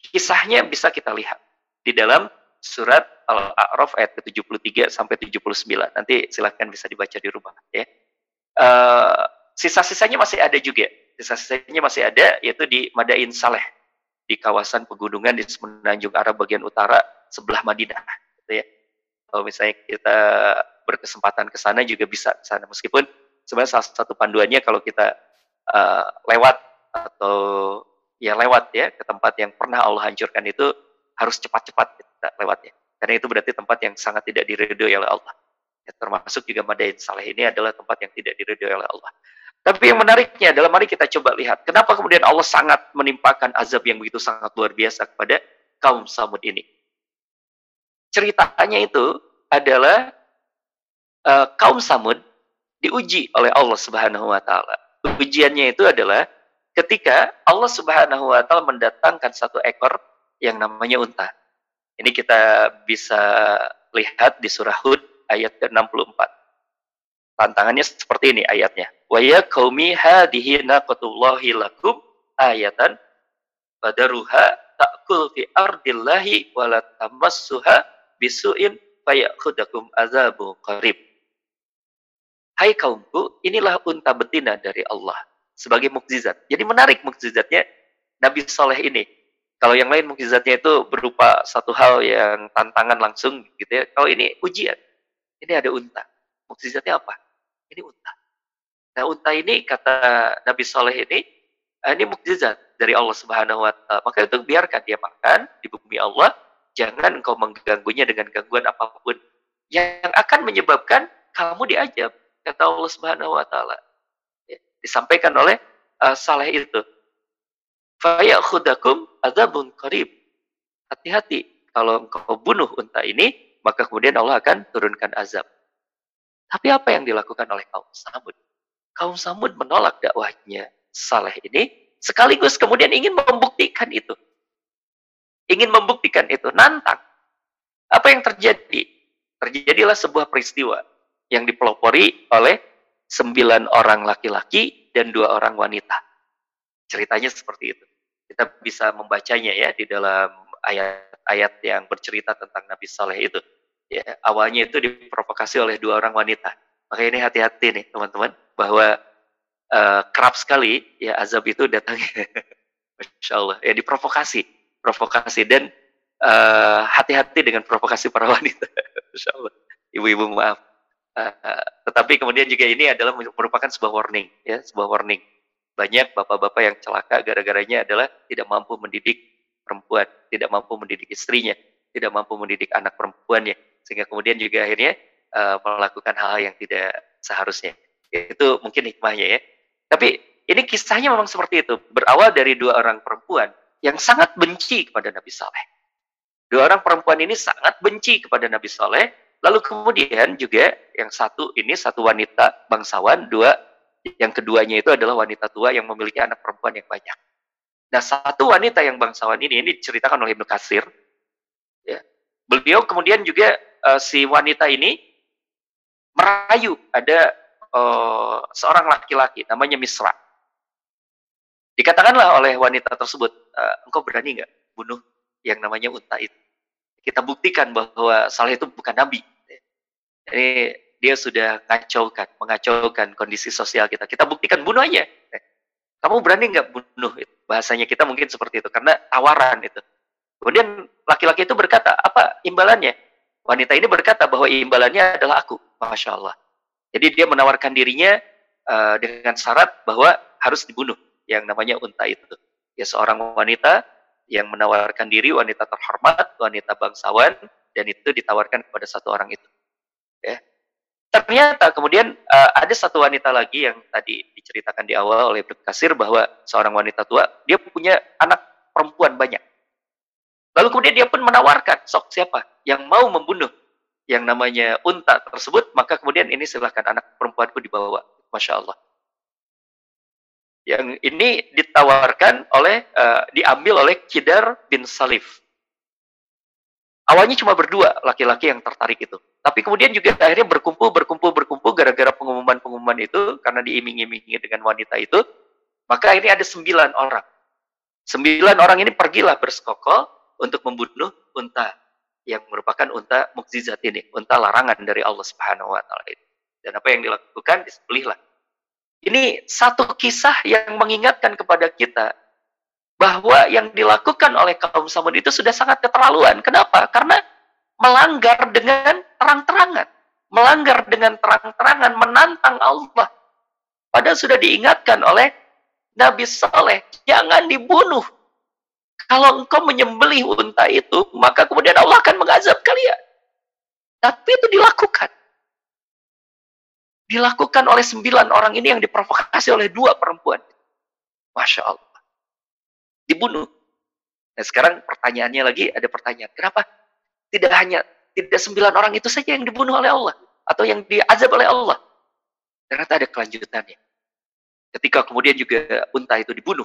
Kisahnya bisa kita lihat di dalam surat Al-A'raf ayat ke-73 sampai 79. Nanti silahkan bisa dibaca di rumah ya. Uh, sisa-sisanya masih ada juga. Sisa-sisanya masih ada yaitu di Madain Saleh di kawasan pegunungan di semenanjung Arab bagian utara sebelah Madinah gitu ya. Kalau misalnya kita berkesempatan ke sana juga bisa ke sana meskipun sebenarnya salah satu panduannya kalau kita uh, lewat atau ya lewat ya ke tempat yang pernah Allah hancurkan itu harus cepat-cepat kita lewatnya. Karena itu berarti tempat yang sangat tidak diridhoi oleh Allah. Ya, termasuk juga Madain Saleh ini adalah tempat yang tidak diridhoi oleh Allah. Tapi yang menariknya adalah mari kita coba lihat kenapa kemudian Allah sangat menimpakan azab yang begitu sangat luar biasa kepada kaum Samud ini. Ceritanya itu adalah uh, kaum Samud diuji oleh Allah Subhanahu wa taala. Ujiannya itu adalah ketika Allah Subhanahu wa taala mendatangkan satu ekor yang namanya unta. Ini kita bisa lihat di surah Hud ayat ke-64. Tantangannya seperti ini ayatnya. Wa ya qaumi hadhihi naqatullahi lakum ayatan fadaruha ta'kul fi ardillahi wa la tamassuha bisu'in fayakhudakum azabu qarib. Hai kaumku, inilah unta betina dari Allah sebagai mukjizat. Jadi menarik mukjizatnya Nabi Soleh ini kalau yang lain mukjizatnya itu berupa satu hal yang tantangan langsung gitu ya. Kalau ini ujian. Ini ada unta. Mukjizatnya apa? Ini unta. Nah, unta ini kata Nabi Soleh ini eh, ini mukjizat dari Allah Subhanahu wa taala. Maka itu biarkan dia makan di bumi Allah, jangan engkau mengganggunya dengan gangguan apa pun yang akan menyebabkan kamu diajab kata Allah Subhanahu wa taala. Disampaikan oleh uh, Saleh itu fayakhudakum azabun qarib. Hati-hati kalau engkau bunuh unta ini, maka kemudian Allah akan turunkan azab. Tapi apa yang dilakukan oleh kaum Samud? Kaum Samud menolak dakwahnya Saleh ini, sekaligus kemudian ingin membuktikan itu. Ingin membuktikan itu, nantang. Apa yang terjadi? Terjadilah sebuah peristiwa yang dipelopori oleh sembilan orang laki-laki dan dua orang wanita. Ceritanya seperti itu kita bisa membacanya ya di dalam ayat-ayat yang bercerita tentang Nabi Saleh itu. Ya, awalnya itu diprovokasi oleh dua orang wanita. Maka ini hati-hati nih teman-teman bahwa uh, kerap sekali ya azab itu datangnya, Masya Allah, ya diprovokasi, provokasi dan uh, hati-hati dengan provokasi para wanita, Masya Allah. Ibu-ibu maaf. Uh, tetapi kemudian juga ini adalah merupakan sebuah warning, ya, sebuah warning banyak bapak-bapak yang celaka gara-garanya adalah tidak mampu mendidik perempuan, tidak mampu mendidik istrinya, tidak mampu mendidik anak perempuannya, sehingga kemudian juga akhirnya uh, melakukan hal-hal yang tidak seharusnya. Itu mungkin hikmahnya ya. Tapi ini kisahnya memang seperti itu, berawal dari dua orang perempuan yang sangat benci kepada Nabi Saleh. Dua orang perempuan ini sangat benci kepada Nabi Saleh, lalu kemudian juga yang satu ini satu wanita bangsawan, dua yang keduanya itu adalah wanita tua yang memiliki anak perempuan yang banyak. Nah, satu wanita yang bangsawan ini, ini diceritakan oleh Ibnu Kasir. Ya. Beliau kemudian juga uh, si wanita ini merayu ada uh, seorang laki-laki namanya Misra. Dikatakanlah oleh wanita tersebut, uh, engkau berani nggak bunuh yang namanya unta itu? Kita buktikan bahwa Saleh itu bukan nabi. Ini dia sudah kacaukan, mengacaukan kondisi sosial kita. Kita buktikan bunuh aja. Kamu berani nggak bunuh? Bahasanya kita mungkin seperti itu karena tawaran itu. Kemudian laki-laki itu berkata, apa imbalannya? Wanita ini berkata bahwa imbalannya adalah aku. Masya Allah. Jadi dia menawarkan dirinya uh, dengan syarat bahwa harus dibunuh yang namanya unta itu. Ya seorang wanita yang menawarkan diri, wanita terhormat, wanita bangsawan, dan itu ditawarkan kepada satu orang itu. Ya, ternyata kemudian uh, ada satu wanita lagi yang tadi diceritakan di awal oleh Kasir bahwa seorang wanita tua dia punya anak perempuan banyak. Lalu kemudian dia pun menawarkan, sok siapa yang mau membunuh yang namanya unta tersebut, maka kemudian ini silahkan anak perempuanku dibawa. Masya Allah. Yang ini ditawarkan oleh, uh, diambil oleh Kidar bin Salif. Awalnya cuma berdua laki-laki yang tertarik itu. Tapi kemudian juga akhirnya berkumpul, berkumpul, berkumpul gara-gara pengumuman-pengumuman itu, karena diiming-imingi dengan wanita itu, maka ini ada sembilan orang. Sembilan orang ini pergilah bersekokol untuk membunuh unta yang merupakan unta mukjizat ini, unta larangan dari Allah Subhanahu wa taala itu. Dan apa yang dilakukan disembelihlah. Ini satu kisah yang mengingatkan kepada kita bahwa yang dilakukan oleh kaum Samud itu sudah sangat keterlaluan. Kenapa? Karena melanggar dengan terang-terangan. Melanggar dengan terang-terangan, menantang Allah. Padahal sudah diingatkan oleh Nabi Saleh, jangan dibunuh. Kalau engkau menyembelih unta itu, maka kemudian Allah akan mengazab kalian. Tapi itu dilakukan. Dilakukan oleh sembilan orang ini yang diprovokasi oleh dua perempuan. Masya Allah dibunuh. Nah sekarang pertanyaannya lagi ada pertanyaan, kenapa tidak hanya tidak sembilan orang itu saja yang dibunuh oleh Allah atau yang diazab oleh Allah? Ternyata ada kelanjutannya. Ketika kemudian juga unta itu dibunuh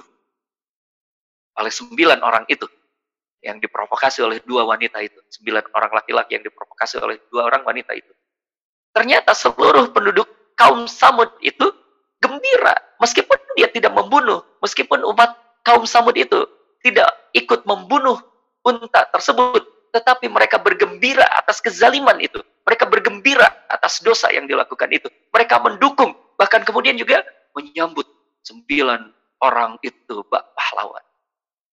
oleh sembilan orang itu yang diprovokasi oleh dua wanita itu, sembilan orang laki-laki yang diprovokasi oleh dua orang wanita itu. Ternyata seluruh penduduk kaum Samud itu gembira meskipun dia tidak membunuh, meskipun umat kaum Samud itu tidak ikut membunuh unta tersebut, tetapi mereka bergembira atas kezaliman itu. Mereka bergembira atas dosa yang dilakukan itu. Mereka mendukung, bahkan kemudian juga menyambut sembilan orang itu bak pahlawan.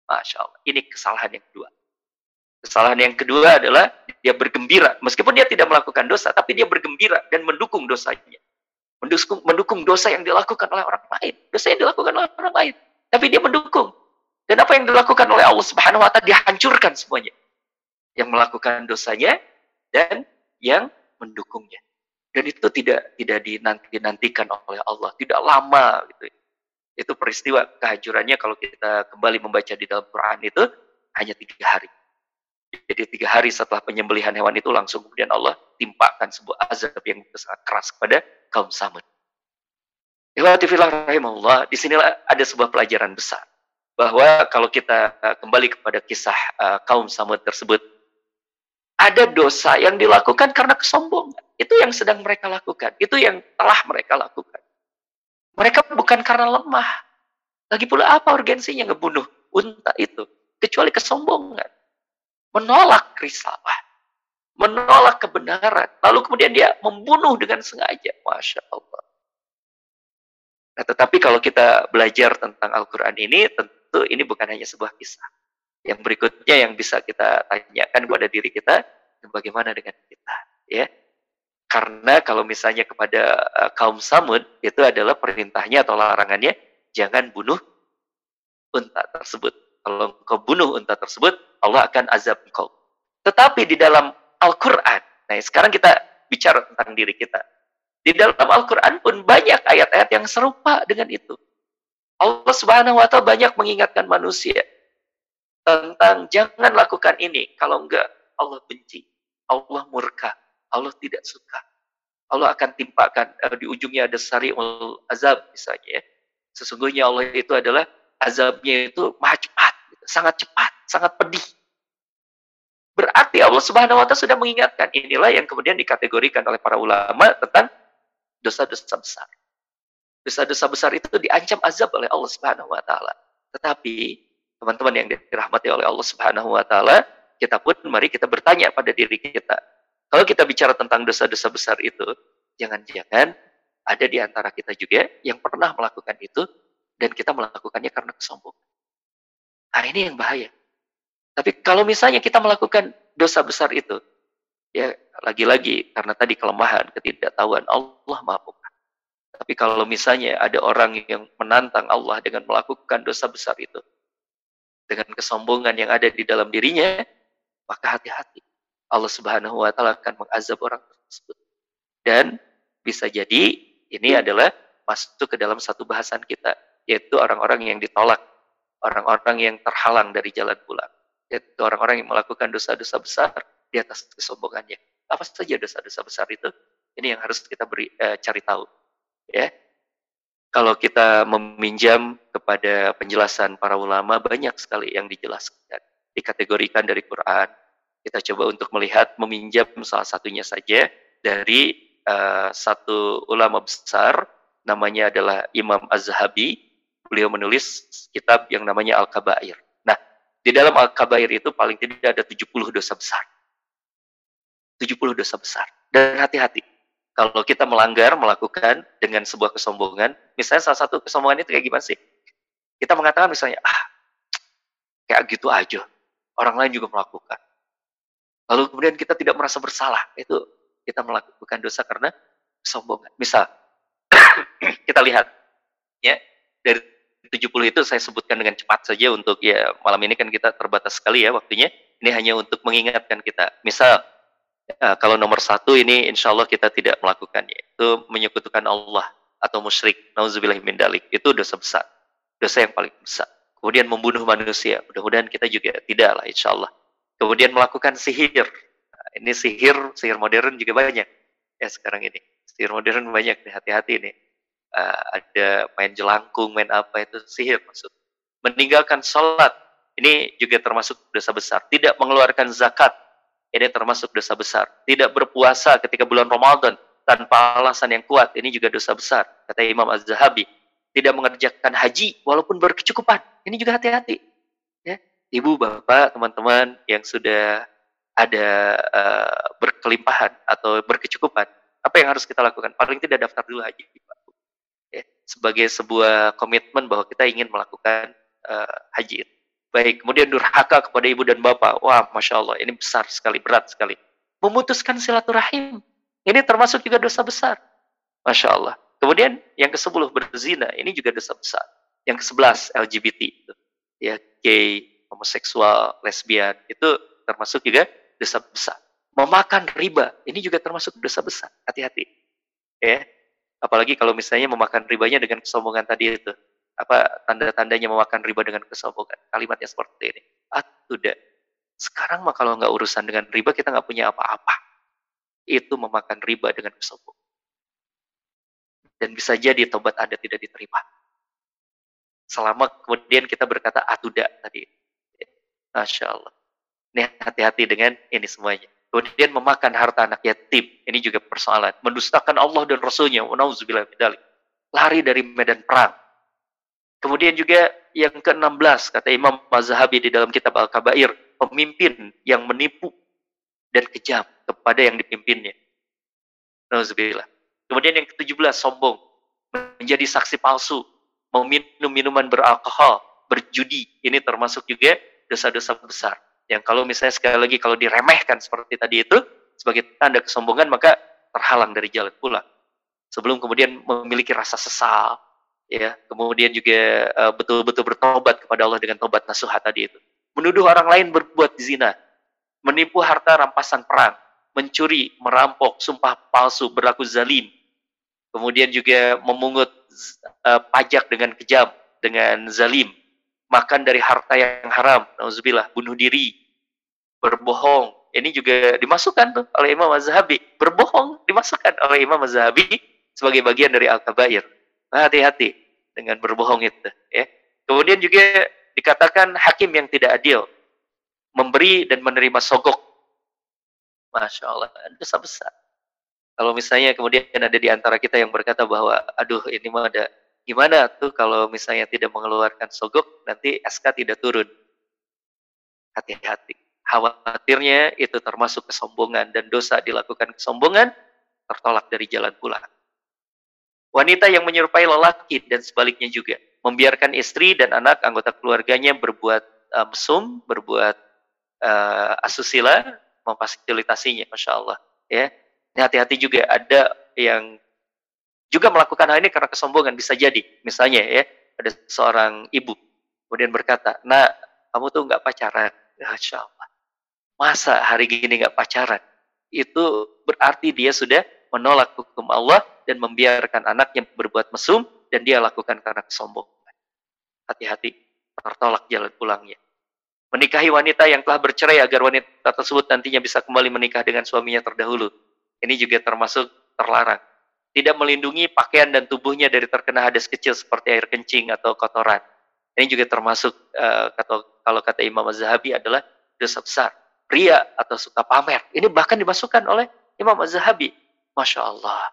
Masya Allah. Ini kesalahan yang kedua. Kesalahan yang kedua adalah dia bergembira. Meskipun dia tidak melakukan dosa, tapi dia bergembira dan mendukung dosanya. Mendukung, mendukung dosa yang dilakukan oleh orang lain. Dosa yang dilakukan oleh orang lain. Tapi dia mendukung. Dan apa yang dilakukan oleh Allah Subhanahu wa taala dihancurkan semuanya. Yang melakukan dosanya dan yang mendukungnya. Dan itu tidak tidak dinanti-nantikan oleh Allah, tidak lama gitu. Itu peristiwa kehancurannya kalau kita kembali membaca di dalam Quran itu hanya tiga hari. Jadi tiga hari setelah penyembelihan hewan itu langsung kemudian Allah timpakan sebuah azab yang sangat keras kepada kaum Samud. Ikhwatifillah rahimahullah, di sinilah ada sebuah pelajaran besar. Bahwa kalau kita uh, kembali kepada kisah uh, kaum Samud tersebut, ada dosa yang dilakukan karena kesombongan. Itu yang sedang mereka lakukan. Itu yang telah mereka lakukan. Mereka bukan karena lemah. Lagi pula apa urgensinya ngebunuh unta itu? Kecuali kesombongan. Menolak risalah. Menolak kebenaran. Lalu kemudian dia membunuh dengan sengaja. Masya Allah. Nah, tetapi kalau kita belajar tentang Al-Quran ini, tentu ini bukan hanya sebuah kisah. Yang berikutnya yang bisa kita tanyakan kepada diri kita, bagaimana dengan kita? Ya, karena kalau misalnya kepada uh, kaum Samud itu adalah perintahnya atau larangannya jangan bunuh unta tersebut. Kalau kau bunuh unta tersebut, Allah akan azab kau. Tetapi di dalam Al-Quran, nah sekarang kita bicara tentang diri kita. Di dalam Al-Quran pun banyak ayat-ayat yang serupa dengan itu. Allah Subhanahu wa taala banyak mengingatkan manusia tentang jangan lakukan ini kalau enggak Allah benci, Allah murka, Allah tidak suka. Allah akan timpakan uh, di ujungnya ada sariul azab misalnya. Ya. Sesungguhnya Allah itu adalah azabnya itu maha cepat, sangat cepat, sangat pedih. Berarti Allah Subhanahu wa taala sudah mengingatkan inilah yang kemudian dikategorikan oleh para ulama tentang dosa-dosa besar. Dosa-dosa besar itu diancam azab oleh Allah Subhanahu wa taala. Tetapi teman-teman yang dirahmati oleh Allah Subhanahu wa taala, kita pun mari kita bertanya pada diri kita. Kalau kita bicara tentang dosa-dosa besar itu, jangan-jangan ada di antara kita juga yang pernah melakukan itu dan kita melakukannya karena kesombongan. Nah, ini yang bahaya. Tapi kalau misalnya kita melakukan dosa besar itu, ya lagi-lagi karena tadi kelemahan, ketidaktahuan Allah Maha Tapi kalau misalnya ada orang yang menantang Allah dengan melakukan dosa besar itu, dengan kesombongan yang ada di dalam dirinya, maka hati-hati. Allah Subhanahu wa taala akan mengazab orang tersebut. Dan bisa jadi ini adalah masuk ke dalam satu bahasan kita, yaitu orang-orang yang ditolak, orang-orang yang terhalang dari jalan pulang, yaitu orang-orang yang melakukan dosa-dosa besar di atas kesombongannya. Apa saja dosa-dosa besar itu? Ini yang harus kita beri eh, cari tahu. Ya, kalau kita meminjam kepada penjelasan para ulama banyak sekali yang dijelaskan, dikategorikan dari Quran. Kita coba untuk melihat meminjam salah satunya saja dari uh, satu ulama besar namanya adalah Imam Az-Zahabi. Beliau menulis kitab yang namanya Al-Kabair. Di dalam Al-Kabair itu paling tidak ada 70 dosa besar. 70 dosa besar. Dan hati-hati. Kalau kita melanggar, melakukan dengan sebuah kesombongan, misalnya salah satu kesombongan itu kayak gimana sih? Kita mengatakan misalnya, ah, kayak gitu aja. Orang lain juga melakukan. Lalu kemudian kita tidak merasa bersalah. Itu kita melakukan dosa karena kesombongan. Misal, kita lihat ya dari 70 itu saya sebutkan dengan cepat saja untuk ya malam ini kan kita terbatas sekali ya waktunya. Ini hanya untuk mengingatkan kita. Misal ya, kalau nomor satu ini insya Allah kita tidak melakukannya. Itu menyekutukan Allah atau musyrik. Nauzubillah min dalik. Itu dosa besar. Dosa yang paling besar. Kemudian membunuh manusia. Mudah-mudahan kita juga tidak lah insya Allah. Kemudian melakukan sihir. Nah, ini sihir, sihir modern juga banyak ya sekarang ini. Sihir modern banyak hati-hati nih uh, ada main jelangkung, main apa itu sihir maksud. Meninggalkan sholat ini juga termasuk dosa besar. Tidak mengeluarkan zakat ini termasuk dosa besar. Tidak berpuasa ketika bulan Ramadan tanpa alasan yang kuat ini juga dosa besar. Kata Imam Az-Zahabi. Tidak mengerjakan haji walaupun berkecukupan. Ini juga hati-hati. Ya. Ibu, bapak, teman-teman yang sudah ada uh, berkelimpahan atau berkecukupan, apa yang harus kita lakukan? Paling tidak daftar dulu haji ya, sebagai sebuah komitmen bahwa kita ingin melakukan uh, haji. Baik, kemudian durhaka kepada ibu dan bapak. Wah, masya Allah, ini besar sekali, berat sekali. Memutuskan silaturahim, ini termasuk juga dosa besar. Masya Allah. Kemudian yang ke-10 berzina, ini juga dosa besar. Yang ke-11 LGBT, ya gay, homoseksual, lesbian, itu termasuk juga dosa besar. Memakan riba, ini juga termasuk dosa besar. Hati-hati. Ya, Apalagi kalau misalnya memakan ribanya dengan kesombongan tadi itu. Apa tanda-tandanya memakan riba dengan kesombongan? Kalimatnya seperti ini. Ah, sudah. Sekarang mah kalau nggak urusan dengan riba, kita nggak punya apa-apa. Itu memakan riba dengan kesombongan. Dan bisa jadi tobat Anda tidak diterima. Selama kemudian kita berkata, ah tidak tadi. Masya Allah. Ini hati-hati dengan ini semuanya. Kemudian memakan harta anak yatim. Ini juga persoalan. Mendustakan Allah dan Rasulnya. Lari dari medan perang. Kemudian juga yang ke-16, kata Imam Mazhabi di dalam kitab Al-Kabair, pemimpin yang menipu dan kejam kepada yang dipimpinnya. Nauzubillah. Kemudian yang ke-17, sombong. Menjadi saksi palsu. Meminum minuman beralkohol. Berjudi. Ini termasuk juga dosa-dosa besar yang kalau misalnya sekali lagi kalau diremehkan seperti tadi itu sebagai tanda kesombongan maka terhalang dari jalan pulang sebelum kemudian memiliki rasa sesal ya. Kemudian juga uh, betul-betul bertobat kepada Allah dengan tobat nasuhat tadi itu. Menuduh orang lain berbuat zina menipu harta rampasan perang mencuri merampok sumpah palsu berlaku zalim. Kemudian juga memungut uh, pajak dengan kejam dengan zalim makan dari harta yang haram, nauzubillah, bunuh diri, berbohong. Ini juga dimasukkan tuh oleh Imam Az-Zahabi. Berbohong dimasukkan oleh Imam Az-Zahabi sebagai bagian dari al-kabair. Hati-hati dengan berbohong itu, ya. Kemudian juga dikatakan hakim yang tidak adil, memberi dan menerima sogok. Masya Allah, dosa besar. Kalau misalnya kemudian ada di antara kita yang berkata bahwa, aduh ini mah ada, gimana tuh kalau misalnya tidak mengeluarkan sogok, nanti SK tidak turun. Hati-hati. Khawatirnya itu termasuk kesombongan dan dosa dilakukan kesombongan tertolak dari jalan pulang. Wanita yang menyerupai lelaki dan sebaliknya juga membiarkan istri dan anak anggota keluarganya berbuat uh, mesum, berbuat uh, asusila, memfasilitasinya, masya Allah. Ya, hati-hati juga ada yang juga melakukan hal ini karena kesombongan bisa jadi. Misalnya ya, ada seorang ibu kemudian berkata, "Nah, kamu tuh nggak pacaran." Masya Allah masa hari gini nggak pacaran? Itu berarti dia sudah menolak hukum Allah dan membiarkan anaknya berbuat mesum dan dia lakukan karena kesombongan. Hati-hati, tertolak jalan pulangnya. Menikahi wanita yang telah bercerai agar wanita tersebut nantinya bisa kembali menikah dengan suaminya terdahulu. Ini juga termasuk terlarang. Tidak melindungi pakaian dan tubuhnya dari terkena hadas kecil seperti air kencing atau kotoran. Ini juga termasuk uh, kalau kata Imam Az-Zahabi adalah dosa besar. Ria atau suka pamer. Ini bahkan dimasukkan oleh Imam Az-Zahabi. Masya Allah.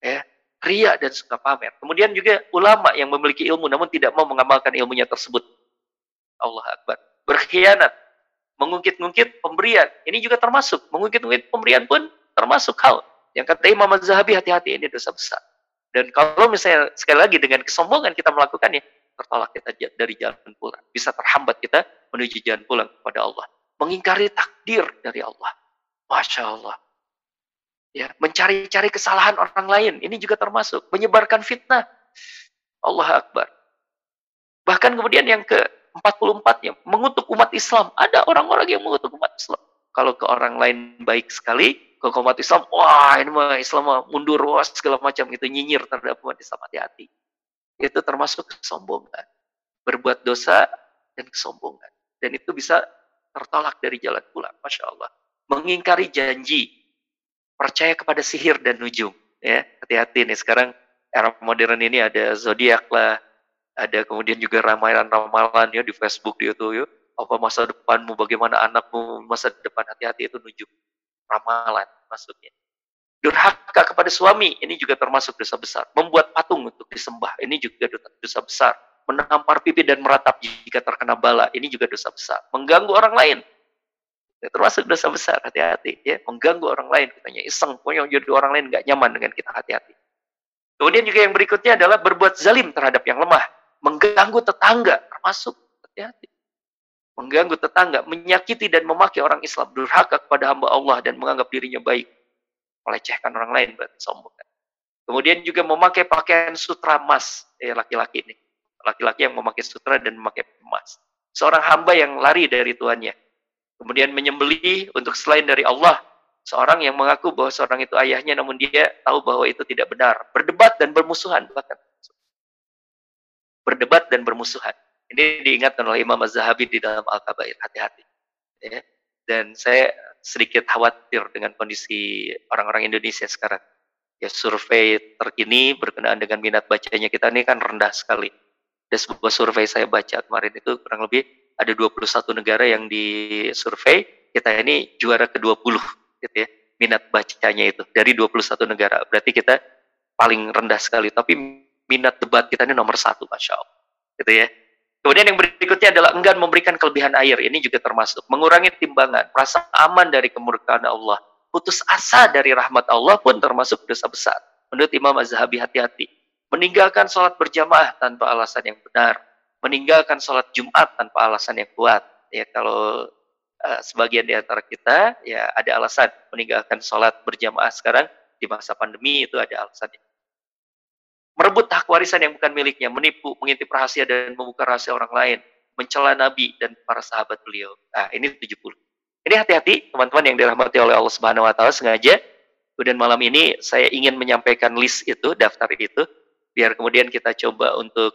Ya, ria dan suka pamer. Kemudian juga ulama yang memiliki ilmu namun tidak mau mengamalkan ilmunya tersebut. Allah Akbar. Berkhianat. Mengungkit-ungkit pemberian. Ini juga termasuk. Mengungkit-ungkit pemberian pun termasuk hal. Yang kata Imam Az-Zahabi hati-hati ini dosa besar. Dan kalau misalnya sekali lagi dengan kesombongan kita melakukannya, tertolak kita dari jalan pulang. Bisa terhambat kita menuju jalan pulang kepada Allah. Mengingkari takdir dari Allah. Masya Allah. Ya, mencari-cari kesalahan orang lain. Ini juga termasuk. Menyebarkan fitnah. Allah Akbar. Bahkan kemudian yang ke 44 yang mengutuk umat Islam. Ada orang-orang yang mengutuk umat Islam. Kalau ke orang lain baik sekali, ke umat Islam, wah ini mah Islam mah mundur, wah segala macam itu nyinyir terhadap umat Islam hati-hati itu termasuk kesombongan. Berbuat dosa dan kesombongan. Dan itu bisa tertolak dari jalan pulang. Masya Allah. Mengingkari janji. Percaya kepada sihir dan nujum. Ya, hati-hati nih. Sekarang era modern ini ada zodiak lah. Ada kemudian juga ramalan-ramalan ya di Facebook di itu ya. Apa masa depanmu, bagaimana anakmu, masa depan hati-hati itu nujum. Ramalan maksudnya. Durhaka kepada suami, ini juga termasuk dosa besar. Membuat patung untuk disembah, ini juga dosa besar. Menampar pipi dan meratap jika terkena bala, ini juga dosa besar. Mengganggu orang lain, ini termasuk dosa besar, hati-hati. ya Mengganggu orang lain, katanya iseng, pokoknya jadi orang lain nggak nyaman dengan kita, hati-hati. Kemudian juga yang berikutnya adalah berbuat zalim terhadap yang lemah. Mengganggu tetangga, termasuk, hati-hati mengganggu tetangga, menyakiti dan memaki orang Islam, durhaka kepada hamba Allah dan menganggap dirinya baik melecehkan orang lain berarti sombong. Kemudian juga memakai pakaian sutra emas, eh laki-laki ini. Laki-laki yang memakai sutra dan memakai emas. Seorang hamba yang lari dari tuannya. Kemudian menyembelih untuk selain dari Allah. Seorang yang mengaku bahwa seorang itu ayahnya namun dia tahu bahwa itu tidak benar. Berdebat dan bermusuhan. Berdebat dan bermusuhan. Ini diingatkan oleh Imam Az-Zahabi di dalam Al-Kabair. Hati-hati. Ya. Dan saya sedikit khawatir dengan kondisi orang-orang Indonesia sekarang. Ya survei terkini berkenaan dengan minat bacanya kita ini kan rendah sekali. Ada sebuah survei saya baca kemarin itu kurang lebih ada 21 negara yang disurvei, kita ini juara ke-20 gitu ya. Minat bacanya itu dari 21 negara. Berarti kita paling rendah sekali, tapi minat debat kita ini nomor satu, Masya Allah. Gitu ya. Kemudian yang berikutnya adalah enggan memberikan kelebihan air. Ini juga termasuk. Mengurangi timbangan, merasa aman dari kemurkaan Allah. Putus asa dari rahmat Allah pun termasuk dosa besar. Menurut Imam Az-Zahabi hati-hati. Meninggalkan sholat berjamaah tanpa alasan yang benar. Meninggalkan sholat Jumat tanpa alasan yang kuat. Ya kalau uh, sebagian di antara kita ya ada alasan meninggalkan sholat berjamaah sekarang di masa pandemi itu ada alasannya merebut hak warisan yang bukan miliknya, menipu, mengintip rahasia dan membuka rahasia orang lain, mencela Nabi dan para sahabat beliau. Nah, ini 70. Ini hati-hati, teman-teman yang dirahmati oleh Allah Subhanahu wa taala sengaja kemudian malam ini saya ingin menyampaikan list itu, daftar itu biar kemudian kita coba untuk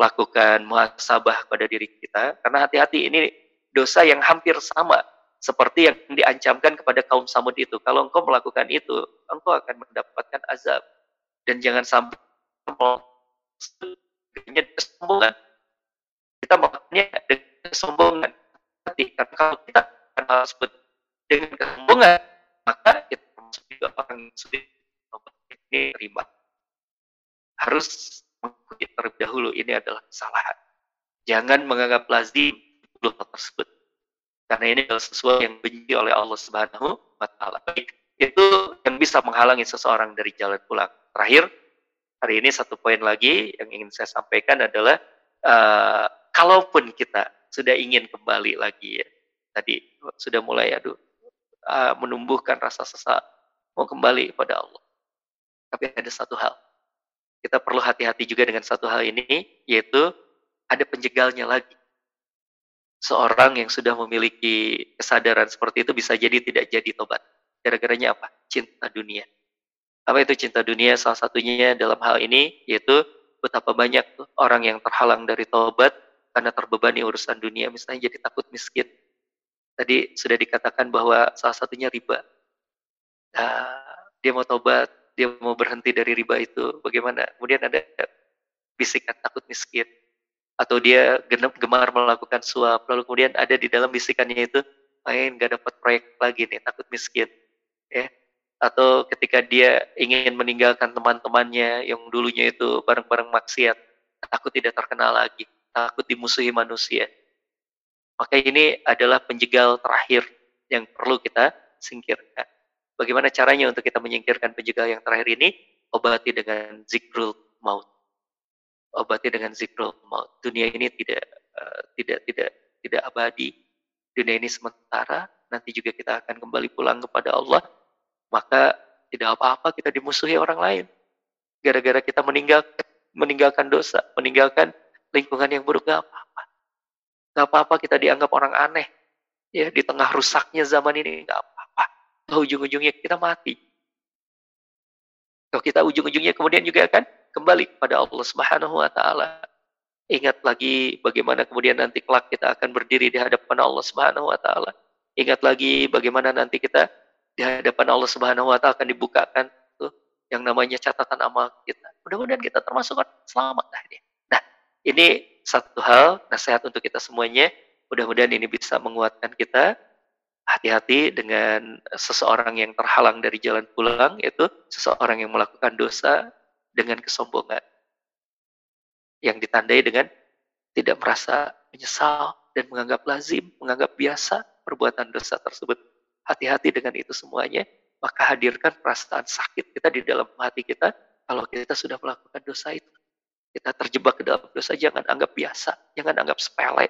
lakukan muhasabah pada diri kita karena hati-hati ini dosa yang hampir sama seperti yang diancamkan kepada kaum Samud itu. Kalau engkau melakukan itu, engkau akan mendapatkan azab. Dan jangan sampai kesombongan. Kita melakukannya dengan kesombongan. Hati, karena kalau kita hal tersebut dengan kesombongan, maka kita termasuk juga orang sudah ini terima. Harus mengikuti terlebih dahulu, ini adalah kesalahan. Jangan menganggap lazim hal tersebut. Karena ini adalah sesuatu yang benci oleh Allah Subhanahu wa taala. Itu yang bisa menghalangi seseorang dari jalan pulang. Terakhir, hari ini satu poin lagi yang ingin saya sampaikan adalah uh, kalaupun kita sudah ingin kembali lagi ya tadi sudah mulai aduh uh, menumbuhkan rasa sesak mau kembali kepada Allah. Tapi ada satu hal. Kita perlu hati-hati juga dengan satu hal ini yaitu ada penjegalnya lagi. Seorang yang sudah memiliki kesadaran seperti itu bisa jadi tidak jadi tobat. Gara-garanya apa? Cinta dunia Apa itu cinta dunia? Salah satunya dalam hal ini yaitu betapa banyak orang yang terhalang dari taubat karena terbebani urusan dunia, misalnya jadi takut miskin. Tadi sudah dikatakan bahwa salah satunya riba. Nah, dia mau taubat, dia mau berhenti dari riba itu, bagaimana? Kemudian ada bisikan takut miskin. Atau dia genep gemar melakukan suap, lalu kemudian ada di dalam bisikannya itu, main gak dapat proyek lagi nih, takut miskin. Ya, atau ketika dia ingin meninggalkan teman-temannya yang dulunya itu bareng-bareng maksiat, takut tidak terkenal lagi, takut dimusuhi manusia. Maka ini adalah penjegal terakhir yang perlu kita singkirkan. Bagaimana caranya untuk kita menyingkirkan penjegal yang terakhir ini? Obati dengan zikrul maut. Obati dengan zikrul maut. Dunia ini tidak uh, tidak tidak tidak abadi. Dunia ini sementara, nanti juga kita akan kembali pulang kepada Allah maka tidak apa-apa kita dimusuhi orang lain. Gara-gara kita meninggal, meninggalkan dosa, meninggalkan lingkungan yang buruk, gak apa-apa. Gak apa-apa kita dianggap orang aneh. Ya, di tengah rusaknya zaman ini, gak apa-apa. Kalau ujung-ujungnya kita mati. Kalau kita ujung-ujungnya kemudian juga akan kembali kepada Allah Subhanahu wa taala. Ingat lagi bagaimana kemudian nanti kelak kita akan berdiri di hadapan Allah Subhanahu wa taala. Ingat lagi bagaimana nanti kita di hadapan Allah Subhanahu wa taala akan dibukakan tuh yang namanya catatan amal kita. Mudah-mudahan kita termasuk selamat lah ini. Nah, ini satu hal nasihat untuk kita semuanya. Mudah-mudahan ini bisa menguatkan kita. Hati-hati dengan seseorang yang terhalang dari jalan pulang, yaitu seseorang yang melakukan dosa dengan kesombongan. Yang ditandai dengan tidak merasa menyesal dan menganggap lazim, menganggap biasa perbuatan dosa tersebut hati-hati dengan itu semuanya, maka hadirkan perasaan sakit kita di dalam hati kita kalau kita sudah melakukan dosa itu. Kita terjebak ke dalam dosa, jangan anggap biasa, jangan anggap sepele.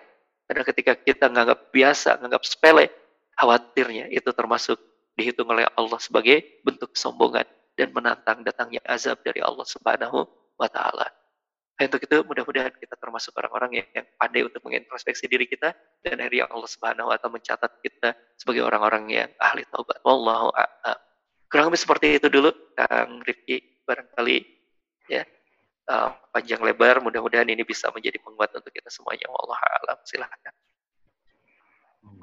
Karena ketika kita menganggap biasa, menganggap sepele, khawatirnya itu termasuk dihitung oleh Allah sebagai bentuk kesombongan dan menantang datangnya azab dari Allah Subhanahu wa taala. Nah, untuk itu mudah-mudahan kita termasuk orang-orang yang, yang pandai untuk mengintrospeksi diri kita dan akhirnya Allah Subhanahu wa taala mencatat kita sebagai orang-orang yang ahli taubat. Wallahu a'lam. Kurang lebih seperti itu dulu Kang Rifki barangkali ya. Uh, panjang lebar mudah-mudahan ini bisa menjadi penguat untuk kita semuanya. Wallahu a'lam. Silakan.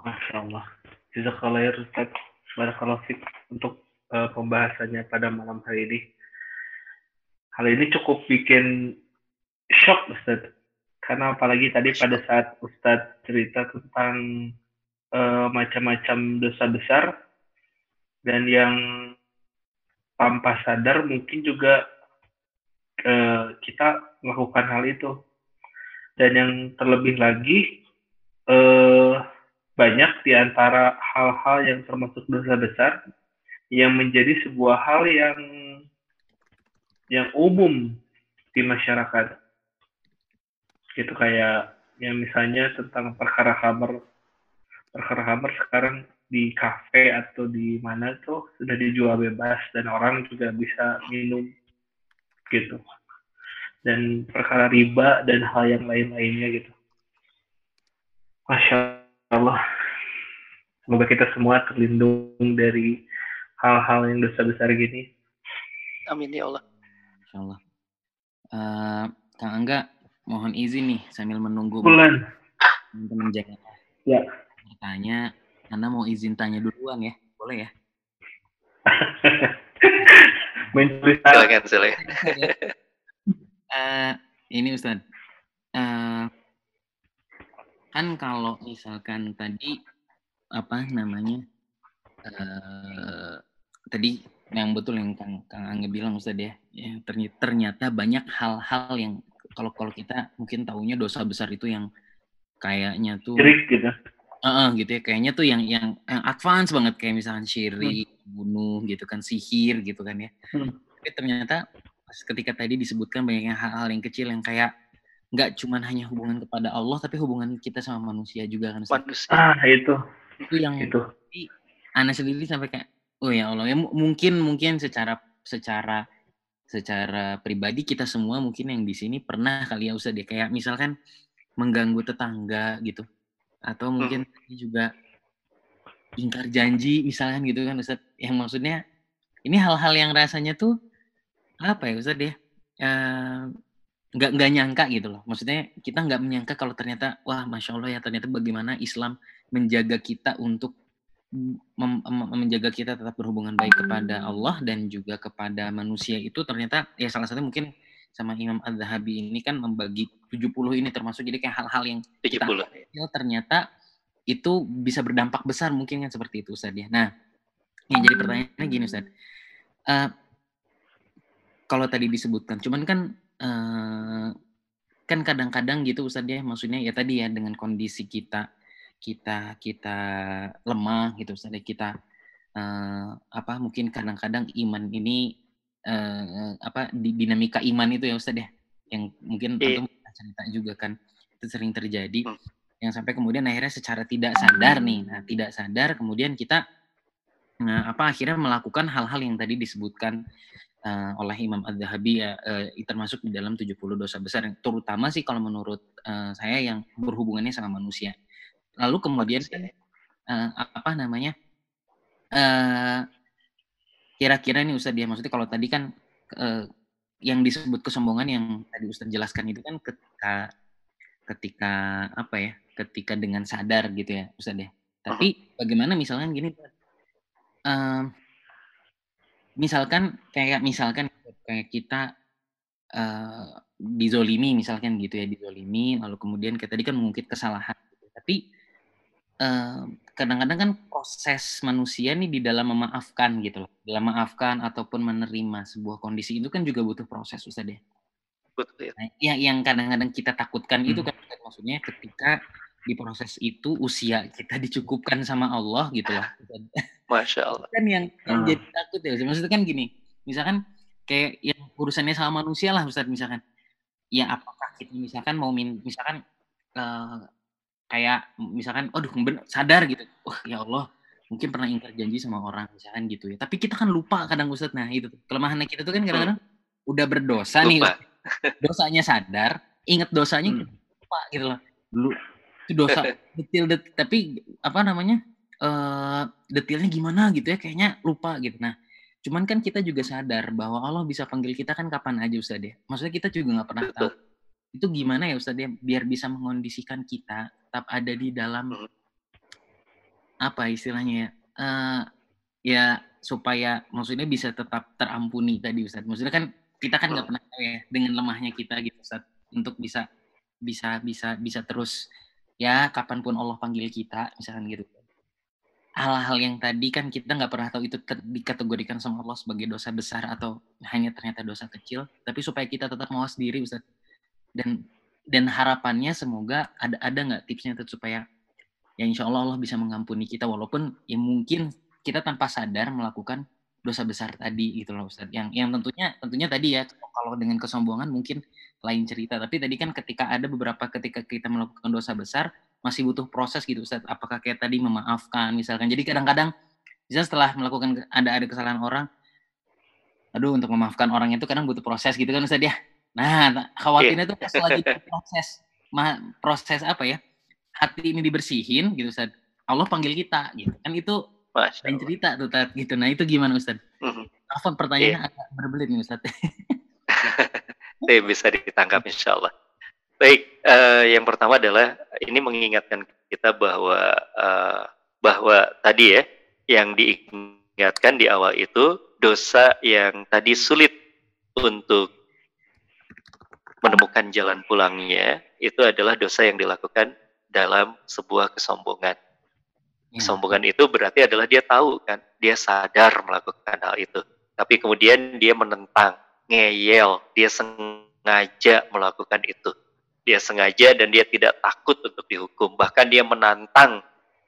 Masya Allah. Jazakallah Ustaz. Untuk uh, pembahasannya pada malam hari ini. Hal ini cukup bikin shock Ustaz. Karena apalagi tadi pada saat Ustaz cerita tentang uh, macam-macam dosa besar dan yang tanpa sadar mungkin juga uh, kita melakukan hal itu. Dan yang terlebih lagi uh, banyak di antara hal-hal yang termasuk dosa besar yang menjadi sebuah hal yang yang umum di masyarakat gitu kayak yang misalnya tentang perkara kabar perkara kabar sekarang di kafe atau di mana tuh sudah dijual bebas dan orang juga bisa minum. Gitu. Dan perkara riba dan hal yang lain-lainnya gitu. Masya Allah. Semoga kita semua terlindung dari hal-hal yang dosa besar gini. Amin ya Allah. Insya Allah. Uh, Kang Angga mohon izin nih sambil menunggu Bulan. teman-teman jangan ya. bertanya karena mau izin tanya duluan ya. Boleh ya? Silakan silakan. Uh, ini Ustaz. Uh, kan kalau misalkan tadi apa namanya uh, tadi yang betul yang Kang Kang Angga bilang Ustaz ya, ya ternyata, ternyata banyak hal-hal yang kalau kalau kita mungkin taunya dosa besar itu yang kayaknya tuh syirik gitu. Uh, uh, gitu ya kayaknya tuh yang yang yang advance banget kayak misalnya syirik, hmm. bunuh gitu kan, sihir gitu kan ya. Hmm. Tapi ternyata ketika tadi disebutkan banyaknya hal-hal yang kecil yang kayak nggak cuman hanya hubungan kepada Allah tapi hubungan kita sama manusia juga kan. Manusia. Ah, itu. Itu yang itu. Anak sendiri sampai kayak oh ya Allah ya mungkin mungkin secara secara secara pribadi kita semua mungkin yang di sini pernah kali ya usah deh kayak misalkan mengganggu tetangga gitu atau mungkin hmm. juga ingkar janji misalkan gitu kan Ustaz yang maksudnya ini hal-hal yang rasanya tuh apa ya Ustaz ya? Nggak nggak nyangka gitu loh. Maksudnya kita nggak menyangka kalau ternyata wah masya Allah ya ternyata bagaimana Islam menjaga kita untuk mem- menjaga kita tetap berhubungan baik kepada Allah dan juga kepada manusia itu ternyata ya salah satu mungkin sama Imam Az-Zahabi ini kan membagi 70 ini termasuk jadi kayak hal-hal yang kita 70. kecil ternyata itu bisa berdampak besar mungkin kan seperti itu Ustaz ya. Nah, yang jadi pertanyaannya gini Ustaz. Eh, kalau tadi disebutkan, cuman kan eh, kan kadang-kadang gitu Ustaz ya, maksudnya ya tadi ya dengan kondisi kita kita kita lemah gitu Ustaz ya, kita eh, apa mungkin kadang-kadang iman ini eh, apa di dinamika iman itu ya Ustaz ya, yang mungkin Iya. tentu cerita juga kan itu sering terjadi Hmm. yang sampai kemudian akhirnya secara tidak sadar nih, nah tidak sadar kemudian kita nah, apa akhirnya melakukan hal-hal yang tadi disebutkan eh, oleh Imam Az-Zahabi ya eh, termasuk di dalam 70 dosa besar yang terutama sih kalau menurut eh, saya yang berhubungannya sama manusia. Lalu kemudian eh, apa namanya? eh kira-kira nih Ustadz ya maksudnya kalau tadi kan eh, yang disebut kesombongan yang tadi Ustadz jelaskan itu kan ketika ketika apa ya? Ketika dengan sadar gitu ya Ustadz ya. Tapi bagaimana misalkan gini eh, misalkan kayak misalkan kayak kita eh dizolimi misalkan gitu ya dizolimi lalu kemudian kayak tadi kan mengungkit kesalahan gitu. tapi kadang-kadang kan proses manusia nih di dalam memaafkan gitu loh dalam memaafkan ataupun menerima sebuah kondisi itu kan juga butuh proses Ustaz ya Betul ya. Nah, ya yang kadang-kadang kita takutkan itu Hmm. kan Ustaz, maksudnya ketika di proses itu usia kita dicukupkan sama Allah gitu loh Masya Allah. kan yang, yang Hmm. jadi takut ya Ustaz. maksudnya kan gini misalkan kayak yang urusannya sama manusia lah Ustaz misalkan ya apakah kita misalkan mau min misalkan kayak misalkan aduh bener, sadar gitu. Wah ya Allah mungkin pernah ingkar janji sama orang misalkan gitu ya. Tapi kita kan lupa kadang Ustaz nah itu kelemahannya kita tuh kan kadang-kadang udah berdosa nih Lupa. dosanya sadar inget dosanya Hmm. lupa gitu loh. Dulu itu dosa detil det tapi apa namanya eh detailnya gimana gitu ya kayaknya lupa gitu. Nah cuman kan kita juga sadar bahwa Allah bisa panggil kita kan kapan aja Ustaz ya. Maksudnya kita juga nggak pernah tahu itu gimana ya Ustaz ya? Biar bisa mengondisikan kita tetap ada di dalam Mhm. apa istilahnya ya? Eh, ya supaya maksudnya bisa tetap terampuni tadi Ustaz maksudnya kan kita kan nggak Mhm. pernah tahu ya dengan lemahnya kita gitu Ustaz untuk bisa bisa bisa bisa terus ya kapan pun Allah panggil kita misalkan gitu. Hal-hal yang tadi kan kita nggak pernah tahu itu ter- dikategorikan sama Allah sebagai dosa besar atau hanya ternyata dosa kecil tapi supaya kita tetap mawas diri Ustaz dan dan harapannya semoga ada ada nggak tipsnya tuh supaya ya insya Allah Allah bisa mengampuni kita walaupun ya mungkin kita tanpa sadar melakukan dosa besar tadi gitu loh Ustaz yang yang tentunya tentunya tadi ya kalau dengan kesombongan mungkin lain cerita. Tapi tadi kan ketika ada beberapa ketika kita melakukan dosa besar masih butuh proses gitu Ustaz apakah kayak tadi memaafkan misalkan. Jadi kadang-kadang bisa setelah melakukan ada ada kesalahan orang aduh untuk memaafkan orang itu kadang butuh proses gitu kan Ustaz ya nah khawatirnya tuh pas lagi proses ma- proses apa ya hati ini dibersihin gitu Ustaz. Allah panggil kita gitu. Kan itu Allah. cerita tuh Tat, gitu. Nah itu gimana Ustaz? Mhm. Afwan pertanyaannya agak berbelit nih Ustaz. Eh, bisa ditangkap insya Allah. Baik, eh, yang pertama adalah ini mengingatkan kita bahwa eh, bahwa tadi ya yang diingatkan di awal itu dosa yang tadi sulit untuk menemukan jalan pulangnya itu adalah dosa yang dilakukan dalam sebuah kesombongan. Ya. Kesombongan itu berarti adalah dia tahu kan, dia sadar melakukan hal itu. Tapi kemudian dia menentang, ngeyel, dia sengaja melakukan itu. Dia sengaja dan dia tidak takut untuk dihukum. Bahkan dia menantang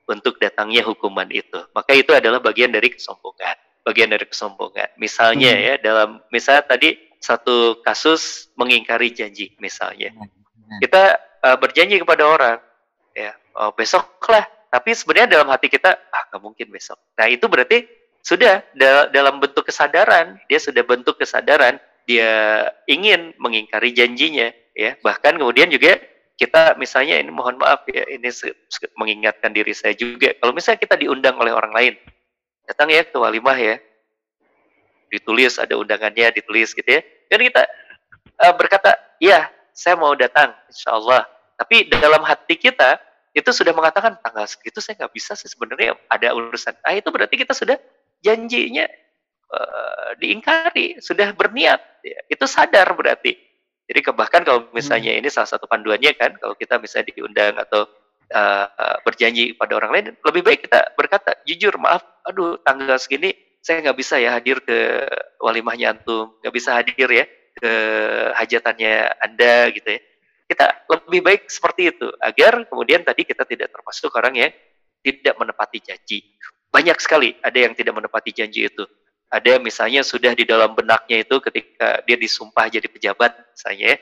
untuk datangnya hukuman itu. Maka itu adalah bagian dari kesombongan. Bagian dari kesombongan. Misalnya Hmm. ya, dalam misalnya tadi satu kasus mengingkari janji misalnya. Nah, Kita uh, berjanji kepada orang, ya oh, besok lah. Tapi sebenarnya dalam hati kita, ah nggak mungkin besok. Nah itu berarti sudah da- dalam bentuk kesadaran, dia sudah bentuk kesadaran, dia ingin mengingkari janjinya, ya. Bahkan kemudian juga kita misalnya ini mohon maaf ya, ini mengingatkan diri saya juga. Kalau misalnya kita diundang oleh orang lain, datang ya ke walimah ya. Ditulis ada undangannya ditulis gitu ya dan kita uh, berkata ya saya mau datang insya Allah tapi dalam hati kita itu sudah mengatakan tanggal segitu saya nggak bisa sih sebenarnya ada urusan ah itu berarti kita sudah janjinya uh, diingkari sudah berniat ya. itu sadar berarti jadi bahkan kalau misalnya hmm. ini salah satu panduannya kan kalau kita misalnya diundang atau uh, berjanji pada orang lain, lebih baik kita berkata jujur maaf, aduh tanggal segini saya nggak bisa ya hadir ke walimahnya antum, nggak bisa hadir ya ke hajatannya anda gitu ya. Kita lebih baik seperti itu agar kemudian tadi kita tidak termasuk orang yang tidak menepati janji. Banyak sekali ada yang tidak menepati janji itu. Ada misalnya sudah di dalam benaknya itu ketika dia disumpah jadi pejabat misalnya ya,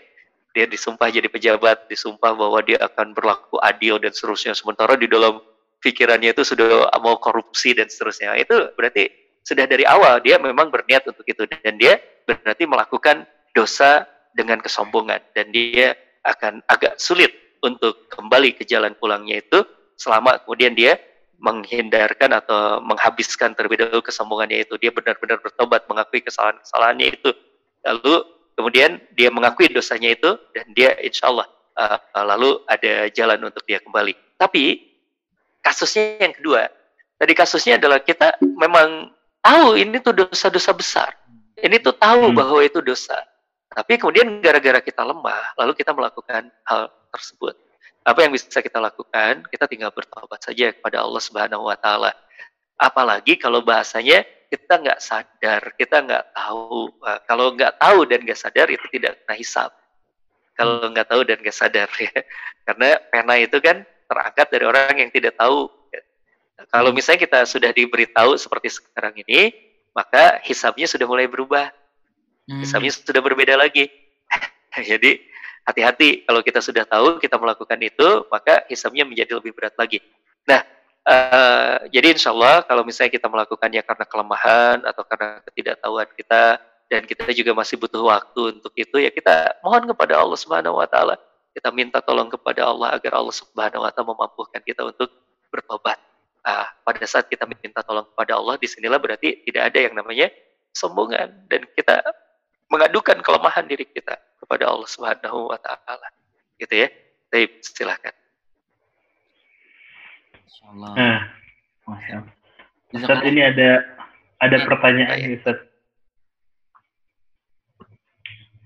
dia disumpah jadi pejabat, disumpah bahwa dia akan berlaku adil dan seterusnya. Sementara di dalam pikirannya itu sudah mau korupsi dan seterusnya. Itu berarti sudah dari awal dia memang berniat untuk itu dan dia berarti melakukan dosa dengan kesombongan dan dia akan agak sulit untuk kembali ke jalan pulangnya itu selama kemudian dia menghindarkan atau menghabiskan terlebih dahulu kesombongannya itu dia benar-benar bertobat mengakui kesalahan-kesalahannya itu lalu kemudian dia mengakui dosanya itu dan dia insya Allah uh, lalu ada jalan untuk dia kembali. Tapi kasusnya yang kedua, tadi kasusnya adalah kita memang tahu ini tuh dosa-dosa besar. Ini tuh tahu hmm. bahwa itu dosa. Tapi kemudian gara-gara kita lemah, lalu kita melakukan hal tersebut. Apa yang bisa kita lakukan? Kita tinggal bertobat saja kepada Allah Subhanahu wa taala. Apalagi kalau bahasanya kita nggak sadar, kita nggak tahu. Uh, kalau nggak tahu dan nggak sadar itu tidak kena hisap. Kalau hmm. nggak tahu dan nggak sadar ya, karena pena itu kan terangkat dari orang yang tidak tahu. Kalau misalnya kita sudah diberitahu seperti sekarang ini, maka hisapnya sudah mulai berubah. Hmm. Hisapnya sudah berbeda lagi. Jadi hati-hati kalau kita sudah tahu kita melakukan itu, maka hisapnya menjadi lebih berat lagi. Nah, Uh, jadi insya Allah kalau misalnya kita melakukannya karena kelemahan atau karena ketidaktahuan kita dan kita juga masih butuh waktu untuk itu ya kita mohon kepada Allah Subhanahu Wa Taala kita minta tolong kepada Allah agar Allah Subhanahu Wa Taala memampukan kita untuk bertobat. Uh, pada saat kita minta tolong kepada Allah di sinilah berarti tidak ada yang namanya sombongan dan kita mengadukan kelemahan diri kita kepada Allah Subhanahu Wa Taala. Gitu ya. Baik, silahkan. Allah. Nah, Masya Ustaz ini ada ada ya, pertanyaan ya. Ustaz.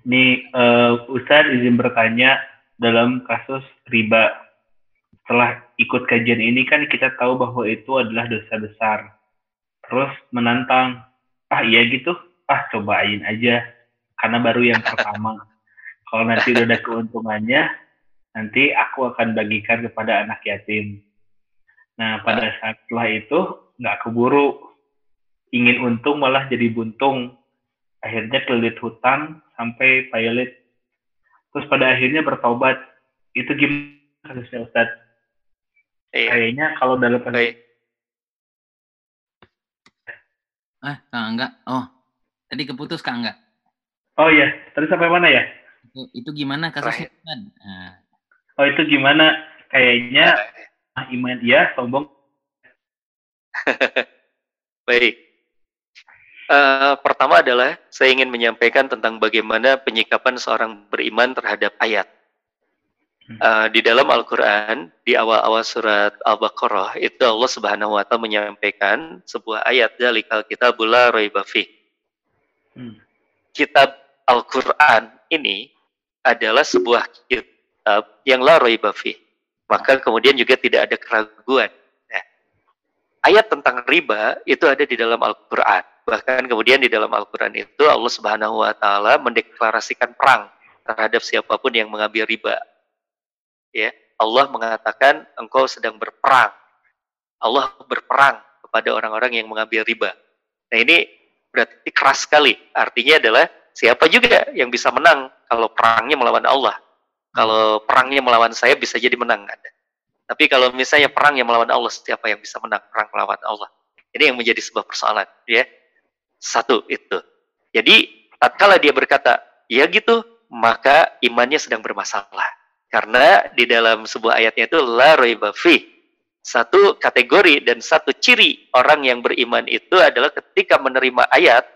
Ini uh, Ustaz izin bertanya dalam kasus riba. Setelah ikut kajian ini kan kita tahu bahwa itu adalah dosa besar. Terus menantang, ah iya gitu, ah cobain aja. Karena baru yang pertama. Kalau nanti udah ada keuntungannya, nanti aku akan bagikan kepada anak yatim. Nah, pada saat setelah itu nggak keburu ingin untung malah jadi buntung. Akhirnya kelilit hutang sampai pilot. Terus pada akhirnya bertobat. Itu gimana kasusnya Ustadz? Iya. Kayaknya kalau dalam kasus Ah, Kak Enggak. Oh, tadi keputus Kak Enggak. Oh iya, tadi sampai mana ya? Itu, itu gimana kasusnya? Nah. Oh itu gimana? Kayaknya ah, iman iya, sombong. Baik. Uh, pertama adalah saya ingin menyampaikan tentang bagaimana penyikapan seorang beriman terhadap ayat. Uh, di dalam Al-Quran, di awal-awal surat Al-Baqarah, itu Allah Subhanahu wa Ta'ala menyampaikan sebuah ayat dari kitabul la raibafih. Hmm. Kitab Al-Quran ini adalah sebuah kitab yang la raibafih maka kemudian juga tidak ada keraguan. Nah, ayat tentang riba itu ada di dalam Al-Quran. Bahkan kemudian di dalam Al-Quran itu Allah Subhanahu Wa Taala mendeklarasikan perang terhadap siapa pun yang mengambil riba. Ya, Allah mengatakan engkau sedang berperang. Allah berperang kepada orang-orang yang mengambil riba. Nah ini berarti keras sekali. Artinya adalah siapa juga yang bisa menang kalau perangnya melawan Allah. Kalau perangnya melawan saya bisa jadi menang Anda. Tapi kalau misalnya perang yang melawan Allah, siapa yang bisa menang perang melawan Allah? Ini yang menjadi sebuah persoalan, ya. Satu itu. Jadi, tatkala dia berkata, ya gitu, maka imannya sedang bermasalah. Karena di dalam sebuah ayatnya itu la raiba Satu kategori dan satu ciri orang yang beriman itu adalah ketika menerima ayat,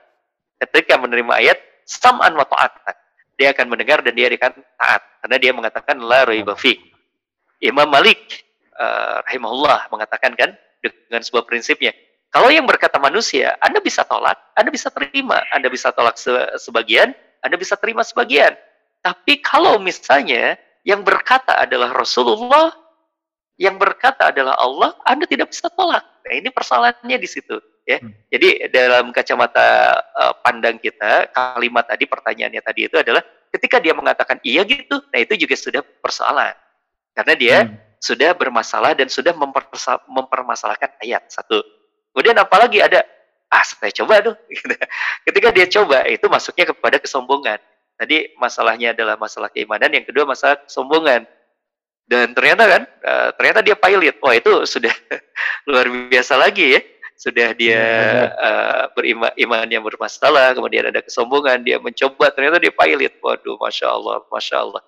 ketika menerima ayat sam'an wa ta'atan. Dia akan mendengar dan dia akan taat karena dia mengatakan la raiba. Imam Malik uh, rahimahullah mengatakan kan dengan sebuah prinsipnya, kalau yang berkata manusia, Anda bisa tolak, Anda bisa terima, Anda bisa tolak se sebagian, Anda bisa terima sebagian. Tapi kalau misalnya yang berkata adalah Rasulullah, yang berkata adalah Allah, Anda tidak bisa tolak. Nah, ini persoalannya di situ, ya. Hmm. Jadi dalam kacamata uh, pandang kita, kalimat tadi pertanyaannya tadi itu adalah ketika dia mengatakan iya gitu, nah itu juga sudah persoalan. Karena dia hmm. sudah bermasalah dan sudah mempermasalahkan ayat satu. Kemudian apalagi ada, ah saya coba tuh. Ketika dia coba, itu masuknya kepada kesombongan. Tadi masalahnya adalah masalah keimanan, yang kedua masalah kesombongan. Dan ternyata kan, uh, ternyata dia pilot. Wah itu sudah luar biasa lagi ya. Sudah dia uh, beriman iman yang bermasalah, kemudian ada kesombongan, dia mencoba, ternyata dia pilot. Waduh, masya Allah, masya Allah.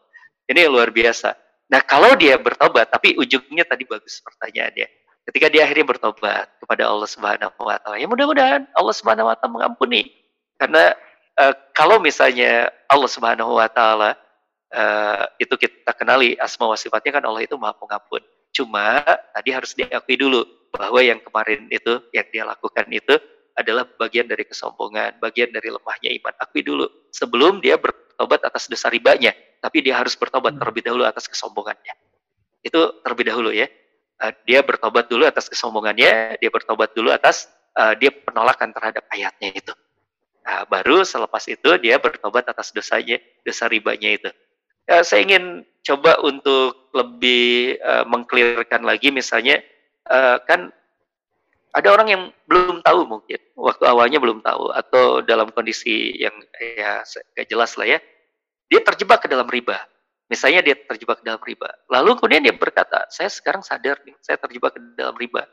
Ini luar biasa. Nah kalau dia bertobat, tapi ujungnya tadi bagus pertanyaannya ketika dia akhirnya bertobat kepada Allah Subhanahu wa taala. Ya mudah-mudahan Allah Subhanahu wa taala mengampuni. Karena uh, kalau misalnya Allah Subhanahu wa taala uh, itu kita kenali asma wa sifatnya kan Allah itu Maha Pengampun. Cuma tadi harus diakui dulu bahwa yang kemarin itu yang dia lakukan itu adalah bagian dari kesombongan, bagian dari lemahnya iman. Akui dulu sebelum dia bertobat atas dosa ribanya, tapi dia harus bertobat terlebih dahulu atas kesombongannya. Itu terlebih dahulu ya uh, dia bertobat dulu atas kesombongannya, dia bertobat dulu atas uh, dia penolakan terhadap ayatnya itu. Nah, baru selepas itu dia bertobat atas dosanya, dosa ribanya itu. Ya, saya ingin coba untuk lebih uh, mengklirkan lagi, misalnya uh, kan ada orang yang belum tahu mungkin waktu awalnya belum tahu atau dalam kondisi yang ya gak jelas lah ya, dia terjebak ke dalam riba Misalnya dia terjebak dalam riba. Lalu kemudian dia berkata, saya sekarang sadar nih, saya terjebak ke dalam riba.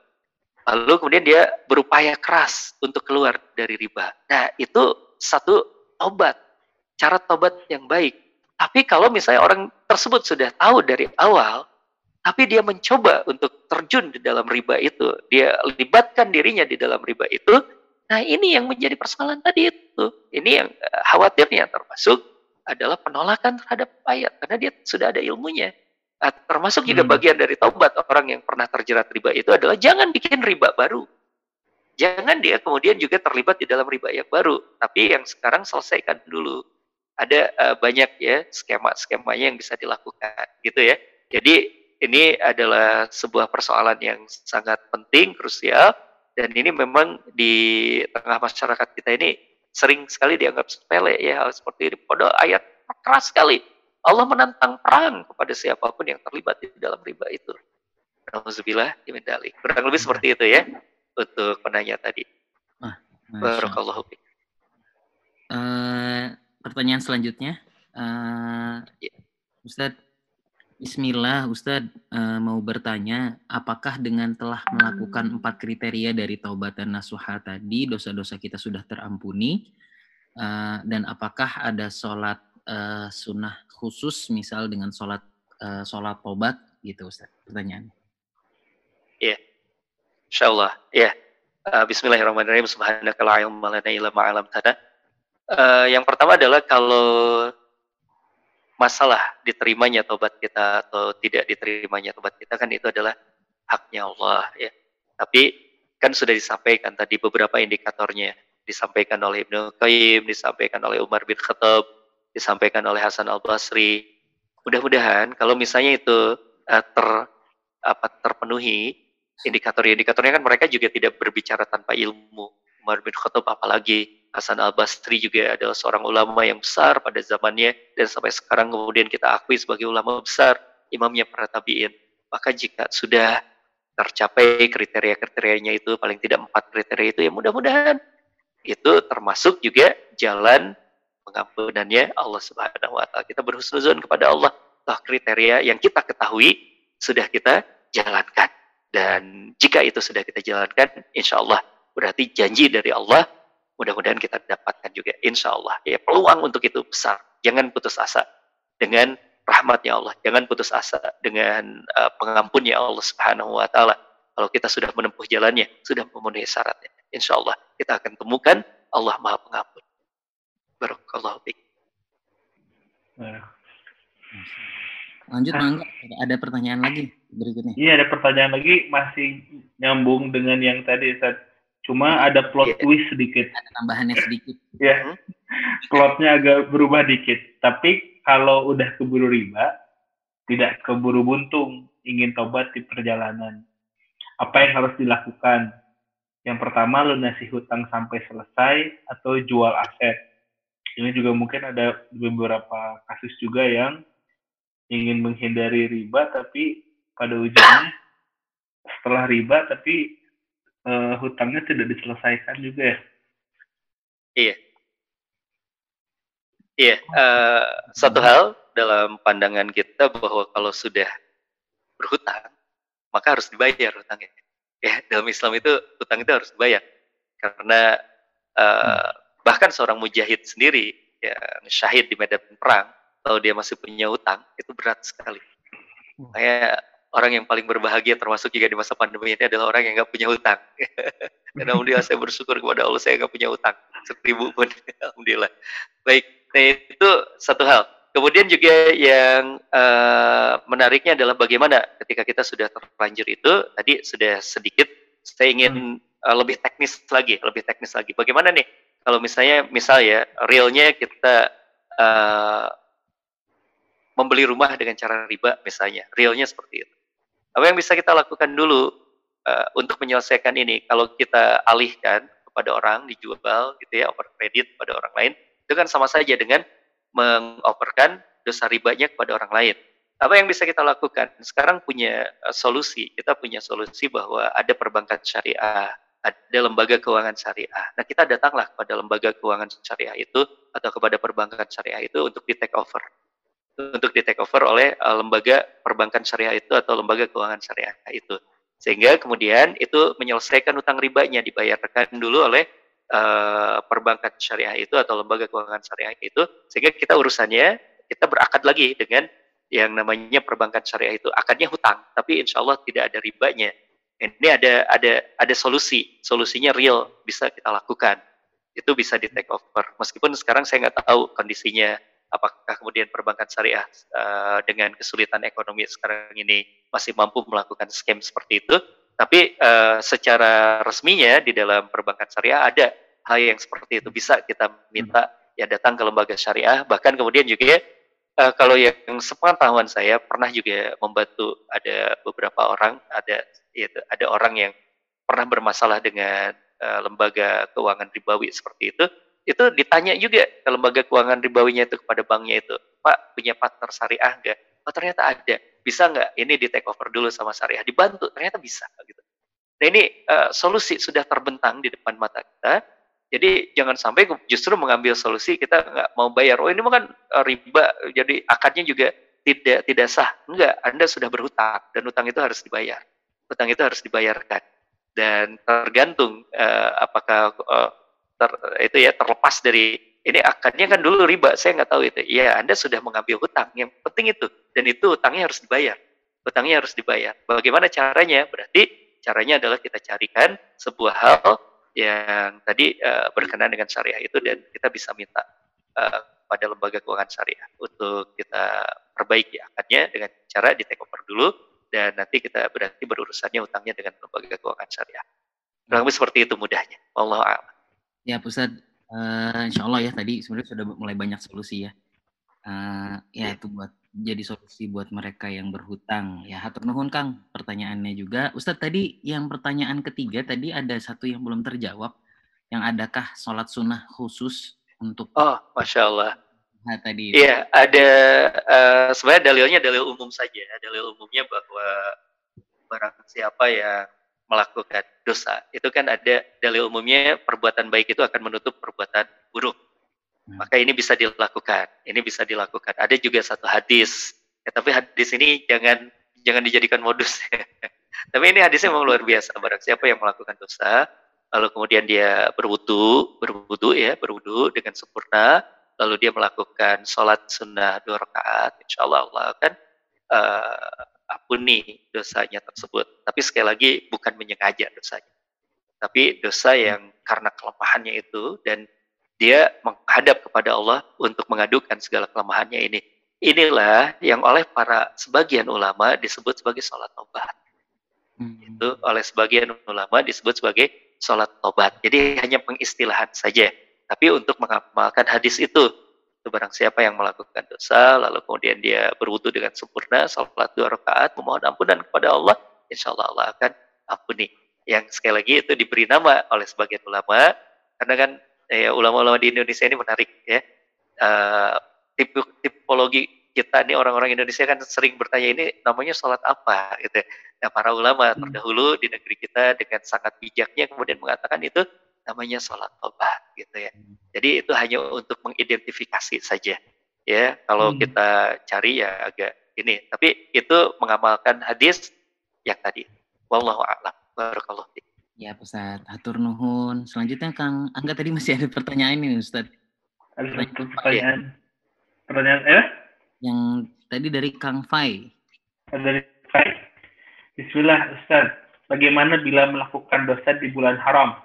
Lalu kemudian dia berupaya keras untuk keluar dari riba. Nah, itu satu tobat. Cara tobat yang baik. Tapi kalau misalnya orang tersebut sudah tahu dari awal, tapi dia mencoba untuk terjun di dalam riba itu, dia libatkan dirinya di dalam riba itu, nah ini yang menjadi persoalan tadi itu. Ini yang eh, khawatirnya termasuk adalah penolakan terhadap ayat karena dia sudah ada ilmunya. Nah, termasuk juga hmm. bagian dari taubat orang yang pernah terjerat riba itu adalah jangan bikin riba baru. Jangan dia kemudian juga terlibat di dalam riba yang baru, tapi yang sekarang selesaikan dulu. Ada uh, banyak ya skema-skemanya yang bisa dilakukan gitu ya. Jadi ini adalah sebuah persoalan yang sangat penting, krusial dan ini memang di tengah masyarakat kita ini sering sekali dianggap sepele ya hal seperti ini. Pada ayat keras sekali. Allah menantang perang kepada siapa pun yang terlibat di dalam riba itu. Alhamdulillah, imendali. Kurang lebih seperti itu ya untuk penanya tadi. Ah, Barakallahu uh, pertanyaan selanjutnya, uh, ya. Ustadz, Bismillah, Ustadz uh, mau bertanya, apakah dengan telah melakukan empat kriteria dari taubat dan nasuha tadi, dosa-dosa kita sudah terampuni? Uh, dan apakah ada sholat uh, sunnah khusus, misal dengan sholat uh, sholat taubat, gitu Ustadz? Pertanyaan. Iya, yeah. insya Allah. Ya, yeah. uh, Bismillahirrahmanirrahim. Subhanakala Uh, yang pertama adalah kalau masalah diterimanya tobat kita atau tidak diterimanya tobat kita kan itu adalah haknya Allah ya. Tapi kan sudah disampaikan tadi beberapa indikatornya disampaikan oleh Ibnu Qayyim, disampaikan oleh Umar bin Khattab, disampaikan oleh Hasan Al Basri. Mudah-mudahan kalau misalnya itu uh, ter apa terpenuhi indikator-indikatornya kan mereka juga tidak berbicara tanpa ilmu. Umar bin Khattab apalagi Hasan al-Basri juga adalah seorang ulama yang besar pada zamannya dan sampai sekarang kemudian kita akui sebagai ulama besar, imamnya para tabi'in. Maka jika sudah tercapai kriteria-kriterianya itu paling tidak empat kriteria itu ya mudah-mudahan itu termasuk juga jalan pengampunannya Allah Subhanahu wa taala. Kita berhusnuzon kepada Allah. Toh kriteria yang kita ketahui sudah kita jalankan. Dan jika itu sudah kita jalankan, insya Allah berarti janji dari Allah mudah-mudahan kita dapatkan juga insya Allah. Ya peluang untuk itu besar. Jangan putus asa dengan rahmatnya Allah. Jangan putus asa dengan uh, pengampunnya Allah Subhanahu Wa Taala. Kalau kita sudah menempuh jalannya sudah memenuhi syaratnya insya Allah kita akan temukan Allah Maha Pengampun Barakallahu fiik. Lanjut Ah. Mangga, ada pertanyaan lagi berikutnya. Iya ada pertanyaan lagi masih nyambung dengan yang tadi Ustaz. Cuma ada plot Iya. twist sedikit. Ada tambahannya sedikit. Ya, Hmm. plotnya agak berubah dikit. Tapi kalau udah keburu riba, tidak keburu buntung, ingin tobat di perjalanan. Apa yang harus dilakukan? Yang pertama lunasi hutang sampai selesai atau jual aset. Ini juga mungkin ada beberapa kasus juga yang ingin menghindari riba tapi pada ujungnya setelah riba tapi eh, hutangnya tidak diselesaikan juga ya. Iya, eh, satu hal dalam pandangan kita bahwa kalau sudah berhutang, maka harus dibayar hutangnya. Ya, dalam Islam itu hutang itu harus dibayar. Karena eh, bahkan seorang mujahid sendiri yang syahid di medan perang, kalau dia masih punya hutang, itu berat sekali. Kayak orang yang paling berbahagia termasuk juga di masa pandemi ini adalah orang yang nggak punya hutang. Dan alhamdulillah saya bersyukur kepada Allah saya nggak punya hutang seribu pun. alhamdulillah. Baik, nah itu satu hal. Kemudian juga yang eh, menariknya adalah bagaimana ketika kita sudah terlanjur itu tadi sudah sedikit saya ingin eh, lebih teknis lagi, lebih teknis lagi. Bagaimana nih kalau misalnya misal ya realnya kita eh, membeli rumah dengan cara riba misalnya, realnya seperti itu. Apa yang bisa kita lakukan dulu eh, untuk menyelesaikan ini? Kalau kita alihkan kepada orang dijual gitu ya, over kredit pada orang lain, itu kan sama saja dengan mengoperkan dosa ribanya kepada orang lain. Apa yang bisa kita lakukan? Sekarang punya eh, solusi. Kita punya solusi bahwa ada perbankan syariah, ada lembaga keuangan syariah. Nah, kita datanglah kepada lembaga keuangan syariah itu atau kepada perbankan syariah itu untuk di take over. Untuk di take over oleh eh, lembaga perbankan syariah itu atau lembaga keuangan syariah itu. Sehingga kemudian itu menyelesaikan utang ribanya dibayarkan dulu oleh eh, perbankan syariah itu atau lembaga keuangan syariah itu sehingga kita urusannya kita berakad lagi dengan yang namanya perbankan syariah itu akadnya hutang tapi insya Allah tidak ada ribanya ini ada ada ada solusi. Solusinya real bisa kita lakukan. Itu bisa di take over. Meskipun sekarang saya nggak tahu kondisinya apakah kemudian perbankan syariah eh, dengan kesulitan ekonomi sekarang ini masih mampu melakukan scam seperti itu. Tapi eh, secara resminya di dalam perbankan syariah ada hal yang seperti itu. Bisa kita minta ya datang ke lembaga syariah bahkan kemudian juga eh, kalau yang sepengetahuan saya pernah juga membantu ada beberapa orang ada yaitu ada orang yang pernah bermasalah dengan eh, lembaga keuangan ribawi seperti itu itu ditanya juga ke lembaga keuangan ribawinya itu kepada banknya itu pak punya partner syariah enggak oh ternyata ada. Bisa nggak ini di take over dulu sama syariah? Dibantu ternyata bisa gitu. Nah ini eh, solusi sudah terbentang di depan mata kita jadi jangan sampai justru mengambil solusi kita nggak mau bayar. Oh ini kan eh, riba. Jadi akadnya juga tidak tidak sah. Enggak anda sudah berhutang dan hutang itu harus dibayar. Hutang itu harus dibayarkan. Dan tergantung eh, apakah eh, ter- itu ya terlepas dari ini akadnya kan dulu riba saya nggak tahu itu. Ya anda sudah mengambil hutang. Yang penting itu. Dan itu hutangnya harus dibayar. Hutangnya harus dibayar. Bagaimana caranya? Berarti caranya adalah kita carikan sebuah hal yang tadi eh, berkenaan dengan syariah itu dan kita bisa minta eh, pada lembaga keuangan syariah untuk kita perbaiki akadnya dengan cara di take over dulu dan nanti kita berarti berurusannya hutangnya dengan lembaga keuangan syariah. Kurang lebih seperti itu mudahnya. Allah. Ya, Pusat, eh, insya Allah ya tadi sebenarnya sudah mulai banyak solusi ya. Eh, ya itu buat jadi solusi buat mereka yang berhutang. Ya, hatur nuhun Kang. Pertanyaannya juga, Ustadz tadi yang pertanyaan ketiga tadi ada satu yang belum terjawab. Yang adakah sholat sunnah khusus untuk Oh, masya Allah. nah, tadi? Iya, ada eh, sebenarnya dalilnya dalil umum saja. Dalil umumnya bahwa barang siapa yang melakukan dosa, itu kan ada dalil umumnya perbuatan baik itu akan menutup perbuatan buruk. Hmm. Maka ini bisa dilakukan. Ini bisa dilakukan. Ada juga satu hadis. Ya, tapi hadis ini jangan jangan dijadikan modus. tapi ini hadisnya memang luar biasa. Barang siapa yang melakukan dosa, lalu kemudian dia berwudu, berwudu ya, berwudu dengan sempurna, lalu dia melakukan sholat sunnah dua rakaat, insya Allah Allah akan eh, ampuni dosanya tersebut. Tapi sekali lagi bukan menyengaja dosanya, tapi dosa yang karena kelemahannya itu dan dia menghadap kepada Allah untuk mengadukan segala kelemahannya ini. Inilah yang oleh para sebagian ulama disebut sebagai sholat tobat. Hmm. Itu oleh sebagian ulama disebut sebagai sholat tobat. Jadi hanya pengistilahan saja. Tapi untuk mengamalkan hadis itu, itu barang siapa yang melakukan dosa, lalu kemudian dia berwudu dengan sempurna, sholat dua rakaat, memohon ampunan kepada Allah, insya Allah Allah akan ampuni. Yang sekali lagi itu diberi nama oleh sebagian ulama, karena kan ya ulama-ulama di Indonesia ini menarik ya. Uh, tipe, tipologi kita nih orang-orang Indonesia kan sering bertanya ini namanya sholat apa gitu. Ya. Nah para ulama hmm. terdahulu di negeri kita dengan sangat bijaknya kemudian mengatakan itu namanya sholat tobat gitu ya. Hmm. Jadi itu hanya untuk mengidentifikasi saja ya. Kalau hmm. kita cari ya agak ini. Tapi itu mengamalkan hadis yang tadi. Wallahu a'lam. Barakallahu Ya, Ustaz. Atur nuhun. Selanjutnya Kang Angga tadi masih ada pertanyaan ini, Ustaz. Ada satu pertanyaan. Pertanyaan eh? Yang tadi dari Kang Fai. Dari Fai. Bismillah, Ustaz. Bagaimana bila melakukan dosa di bulan haram?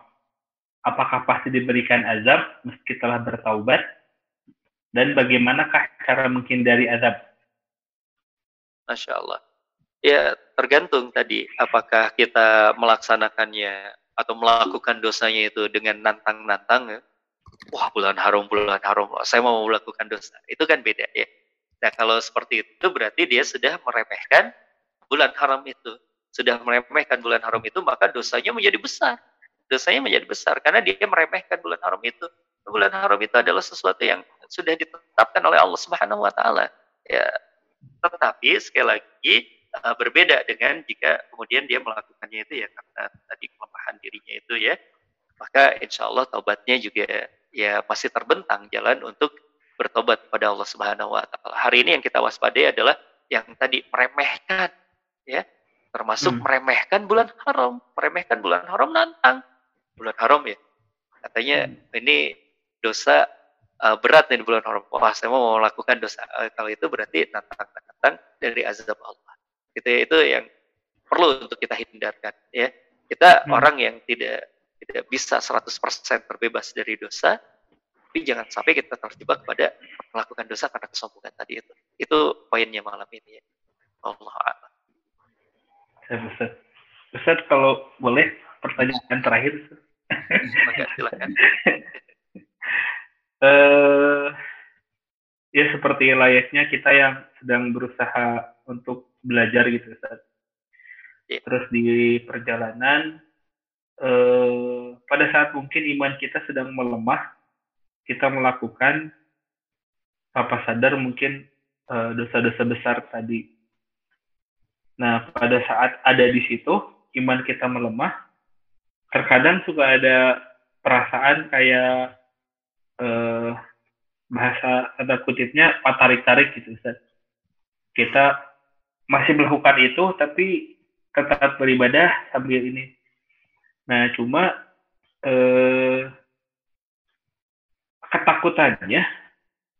Apakah pasti diberikan azab meski telah bertaubat? Dan bagaimanakah cara menghindari azab? Masya Allah. Ya, tergantung tadi apakah kita melaksanakannya atau melakukan dosanya itu dengan nantang-nantang ya. Wah, bulan haram, bulan haram, saya mau melakukan dosa. Itu kan beda ya. Nah, kalau seperti itu berarti dia sudah meremehkan bulan haram itu. Sudah meremehkan bulan haram itu, maka dosanya menjadi besar. Dosanya menjadi besar karena dia meremehkan bulan haram itu. Bulan haram itu adalah sesuatu yang sudah ditetapkan oleh Allah Subhanahu wa taala. Ya, tetapi sekali lagi uh, berbeda dengan jika kemudian dia melakukannya itu ya karena tadi kelemahan dirinya itu ya maka insya Allah taubatnya juga ya masih terbentang jalan untuk bertobat kepada Allah Subhanahu Wa Taala. Hari ini yang kita waspadai adalah yang tadi meremehkan ya termasuk hmm. meremehkan bulan haram, meremehkan bulan haram nantang bulan haram ya katanya hmm. ini dosa uh, berat nih di bulan haram. Wah saya mau melakukan dosa uh, kalau itu berarti nantang nantang dari azab Allah gitu ya itu yang perlu untuk kita hindarkan ya. Kita hmm. orang yang tidak tidak bisa 100% terbebas dari dosa tapi jangan sampai kita terjebak pada melakukan dosa karena kesombongan tadi itu. Itu poinnya malam ini ya. Allah Allah Ustaz. Ustaz kalau boleh pertanyaan terakhir Maka silakan. Uh, ya seperti layaknya kita yang sedang berusaha untuk belajar gitu Ustaz. Yeah. Terus di perjalanan eh, pada saat mungkin iman kita sedang melemah, kita melakukan apa sadar mungkin eh, dosa-dosa besar tadi. Nah, pada saat ada di situ, iman kita melemah, terkadang suka ada perasaan kayak eh, bahasa kata kutipnya tarik-tarik gitu Ustaz. Kita masih melakukan itu tapi tetap beribadah sambil ini. Nah, cuma eh, ketakutannya,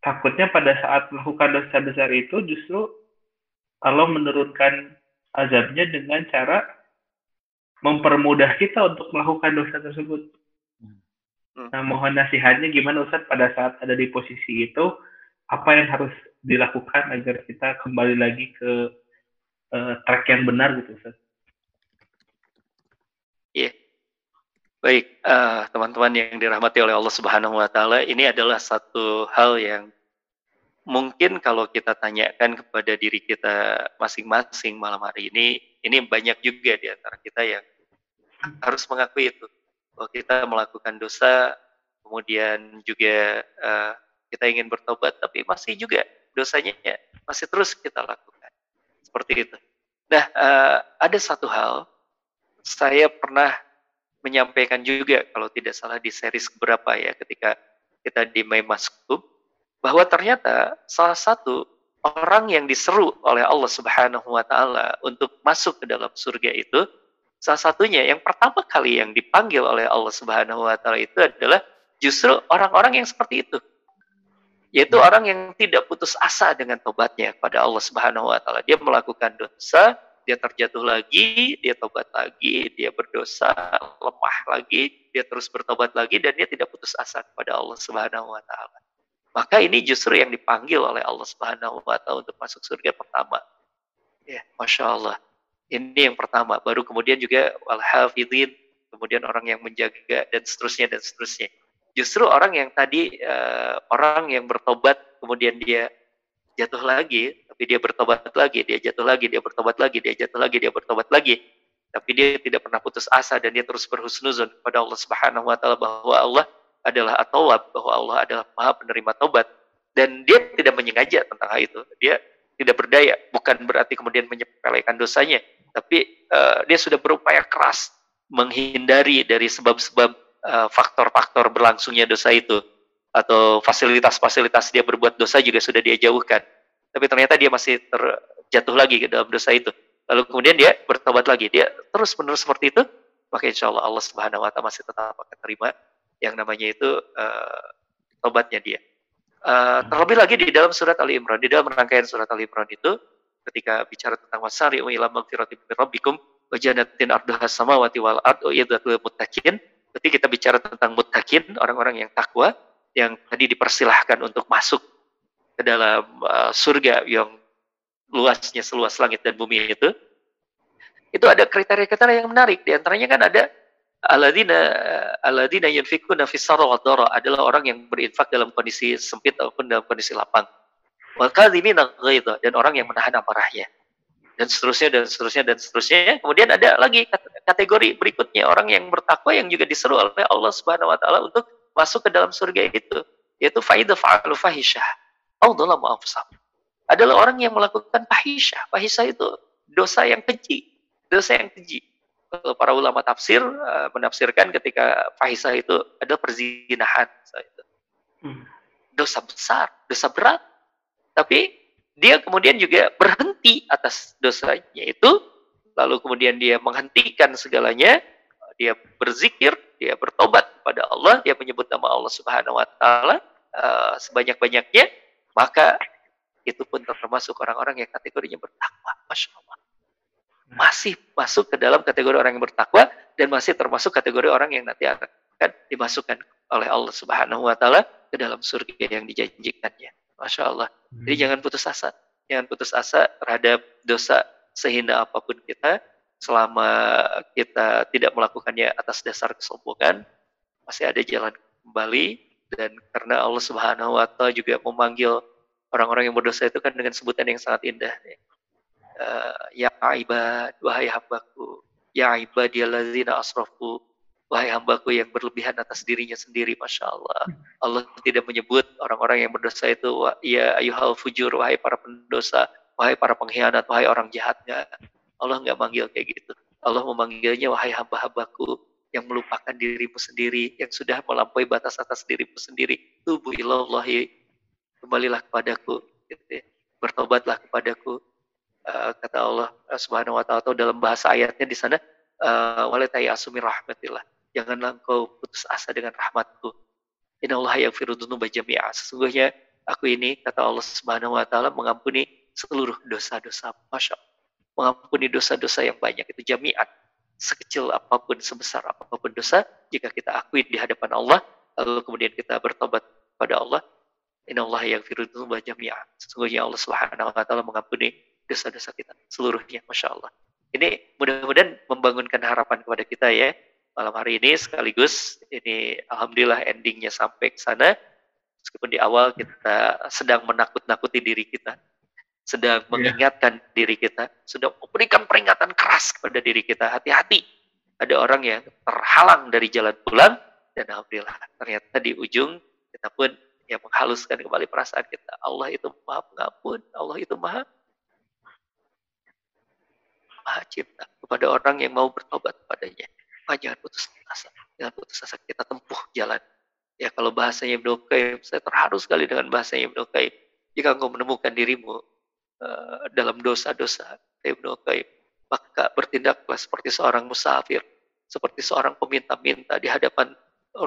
takutnya pada saat melakukan dosa besar itu justru Allah menurunkan azabnya dengan cara mempermudah kita untuk melakukan dosa tersebut. Hmm. Nah, mohon nasihatnya gimana Ustaz pada saat ada di posisi itu, apa yang harus dilakukan agar kita kembali lagi ke uh, track yang benar gitu Ustaz. Iya. Yeah. Baik, uh, teman-teman yang dirahmati oleh Allah Subhanahu wa taala, ini adalah satu hal yang mungkin kalau kita tanyakan kepada diri kita masing-masing malam hari ini, ini banyak juga di antara kita yang harus mengakui itu bahwa kita melakukan dosa, kemudian juga uh, kita ingin bertobat, tapi masih juga dosanya masih terus kita lakukan seperti itu. Nah, uh, ada satu hal saya pernah menyampaikan juga kalau tidak salah di series berapa ya ketika kita di Maimaskub bahwa ternyata salah satu orang yang diseru oleh Allah Subhanahu wa taala untuk masuk ke dalam surga itu salah satunya yang pertama kali yang dipanggil oleh Allah Subhanahu wa taala itu adalah justru orang-orang yang seperti itu yaitu orang yang tidak putus asa dengan tobatnya kepada Allah Subhanahu wa taala. Dia melakukan dosa, dia terjatuh lagi, dia tobat lagi, dia berdosa, lemah lagi, dia terus bertobat lagi dan dia tidak putus asa kepada Allah Subhanahu wa taala. Maka ini justru yang dipanggil oleh Allah Subhanahu wa taala untuk masuk surga pertama. Ya, Masya Allah. Ini yang pertama. Baru kemudian juga wal hafidhin, kemudian orang yang menjaga dan seterusnya dan seterusnya. Justru orang yang tadi uh, orang yang bertobat kemudian dia jatuh lagi, tapi dia bertobat lagi, dia jatuh lagi, dia bertobat lagi, dia jatuh lagi, dia bertobat lagi. Tapi dia tidak pernah putus asa dan dia terus berhusnuzon kepada Allah Subhanahu wa taala bahwa Allah adalah atawab, bahwa Allah adalah Maha penerima tobat dan dia tidak menyengaja tentang hal itu. Dia tidak berdaya, bukan berarti kemudian menyepelekan dosanya, tapi uh, dia sudah berupaya keras menghindari dari sebab-sebab faktor-faktor berlangsungnya dosa itu atau fasilitas-fasilitas dia berbuat dosa juga sudah dia jauhkan. Tapi ternyata dia masih terjatuh lagi ke dalam dosa itu. Lalu kemudian dia bertobat lagi. Dia terus menerus seperti itu, maka insya Allah Allah Subhanahu Wa Taala masih tetap akan terima yang namanya itu uh, tobatnya dia. Uh, terlebih lagi di dalam surat Ali Imran, di dalam rangkaian surat Ali Imran itu, ketika bicara tentang wasari ila magfirati min rabbikum wa jannatin arduha samawati wal ardu yadatul muttaqin ketika kita bicara tentang muttaqin orang-orang yang takwa yang tadi dipersilahkan untuk masuk ke dalam uh, surga yang luasnya seluas langit dan bumi itu. Itu ada kriteria-kriteria yang menarik. Di antaranya kan ada aladina aladina yunfikuna fi adalah orang yang berinfak dalam kondisi sempit ataupun dalam kondisi lapang. Dan orang yang menahan amarahnya dan seterusnya dan seterusnya dan seterusnya. Kemudian ada lagi kategori berikutnya orang yang bertakwa yang juga diseru oleh Allah Subhanahu wa taala untuk masuk ke dalam surga itu yaitu faida fa'alu fahisyah adalah orang yang melakukan fahisyah fahisyah itu dosa yang keji. Dosa yang keji. Kalau para ulama tafsir uh, menafsirkan ketika fahisyah itu ada perzinahan. Hmm. dosa besar dosa berat. Tapi dia kemudian juga berhenti atas dosanya itu, lalu kemudian dia menghentikan segalanya, dia berzikir, dia bertobat kepada Allah, dia menyebut nama Allah Subhanahu wa taala uh, sebanyak-banyaknya, maka itu pun termasuk orang-orang yang kategorinya bertakwa. Masya Allah. Masih masuk ke dalam kategori orang yang bertakwa dan masih termasuk kategori orang yang nanti akan dimasukkan oleh Allah Subhanahu wa taala ke dalam surga yang dijanjikannya. Masya Allah. Jadi hmm. jangan putus asa. Jangan putus asa terhadap dosa sehingga apa pun kita, selama kita tidak melakukannya atas dasar kesombongan, masih ada jalan kembali dan karena Allah Subhanahu wa taala juga memanggil orang-orang yang berdosa itu kan dengan sebutan yang sangat indah. Uh, ya ibad, wahai hambaku, ya ibadiyallazina asrafu Wahai hambaku yang berlebihan atas dirinya sendiri, Masya Allah. Allah tidak menyebut orang-orang yang berdosa itu, ya ayuhal fujur, wahai para pendosa, wahai para pengkhianat, wahai orang jahat. Nggak. Allah nggak manggil kayak gitu. Allah memanggilnya, wahai hamba-hambaku yang melupakan dirimu sendiri, yang sudah melampaui batas atas dirimu sendiri. Tubuh ilallahi, kembalilah kepadaku. Gitu ya. Bertobatlah kepadaku. Uh, kata Allah subhanahu wa ta'ala, dalam bahasa ayatnya di sana, uh, walatai asumi rahmatillah janganlah engkau putus asa dengan rahmatku. Innallaha yaghfiru dzunuba jami'a. Sesungguhnya aku ini kata Allah Subhanahu wa taala mengampuni seluruh dosa-dosa. Masya Allah. Mengampuni dosa-dosa yang banyak itu jami'at. Sekecil apa pun, sebesar apa pun dosa, jika kita akui di hadapan Allah, lalu kemudian kita bertobat pada Allah, Innallaha yaghfiru dzunuba jami'a. Sesungguhnya Allah Subhanahu wa taala mengampuni dosa-dosa kita seluruhnya. Masya Allah. Ini mudah-mudahan membangunkan harapan kepada kita ya malam hari ini sekaligus ini alhamdulillah endingnya sampai ke sana. Meskipun di awal kita sedang menakut-nakuti diri kita sedang yeah. mengingatkan diri kita sudah memberikan peringatan keras kepada diri kita. Hati-hati. Ada orang yang terhalang dari jalan pulang dan alhamdulillah ternyata di ujung kita pun yang menghaluskan kembali perasaan kita. Allah itu maha pengampun Allah itu maha maha cinta kepada orang yang mau bertobat padanya apa jangan putus asa. Jangan putus asa kita tempuh jalan. Ya kalau bahasanya Ibnu Qayyim saya terharu sekali dengan bahasanya Ibnu Qayyim. Jika engkau menemukan dirimu uh, dalam dosa-dosa Ibnu Qayyim maka bertindaklah seperti seorang musafir seperti seorang peminta-minta di hadapan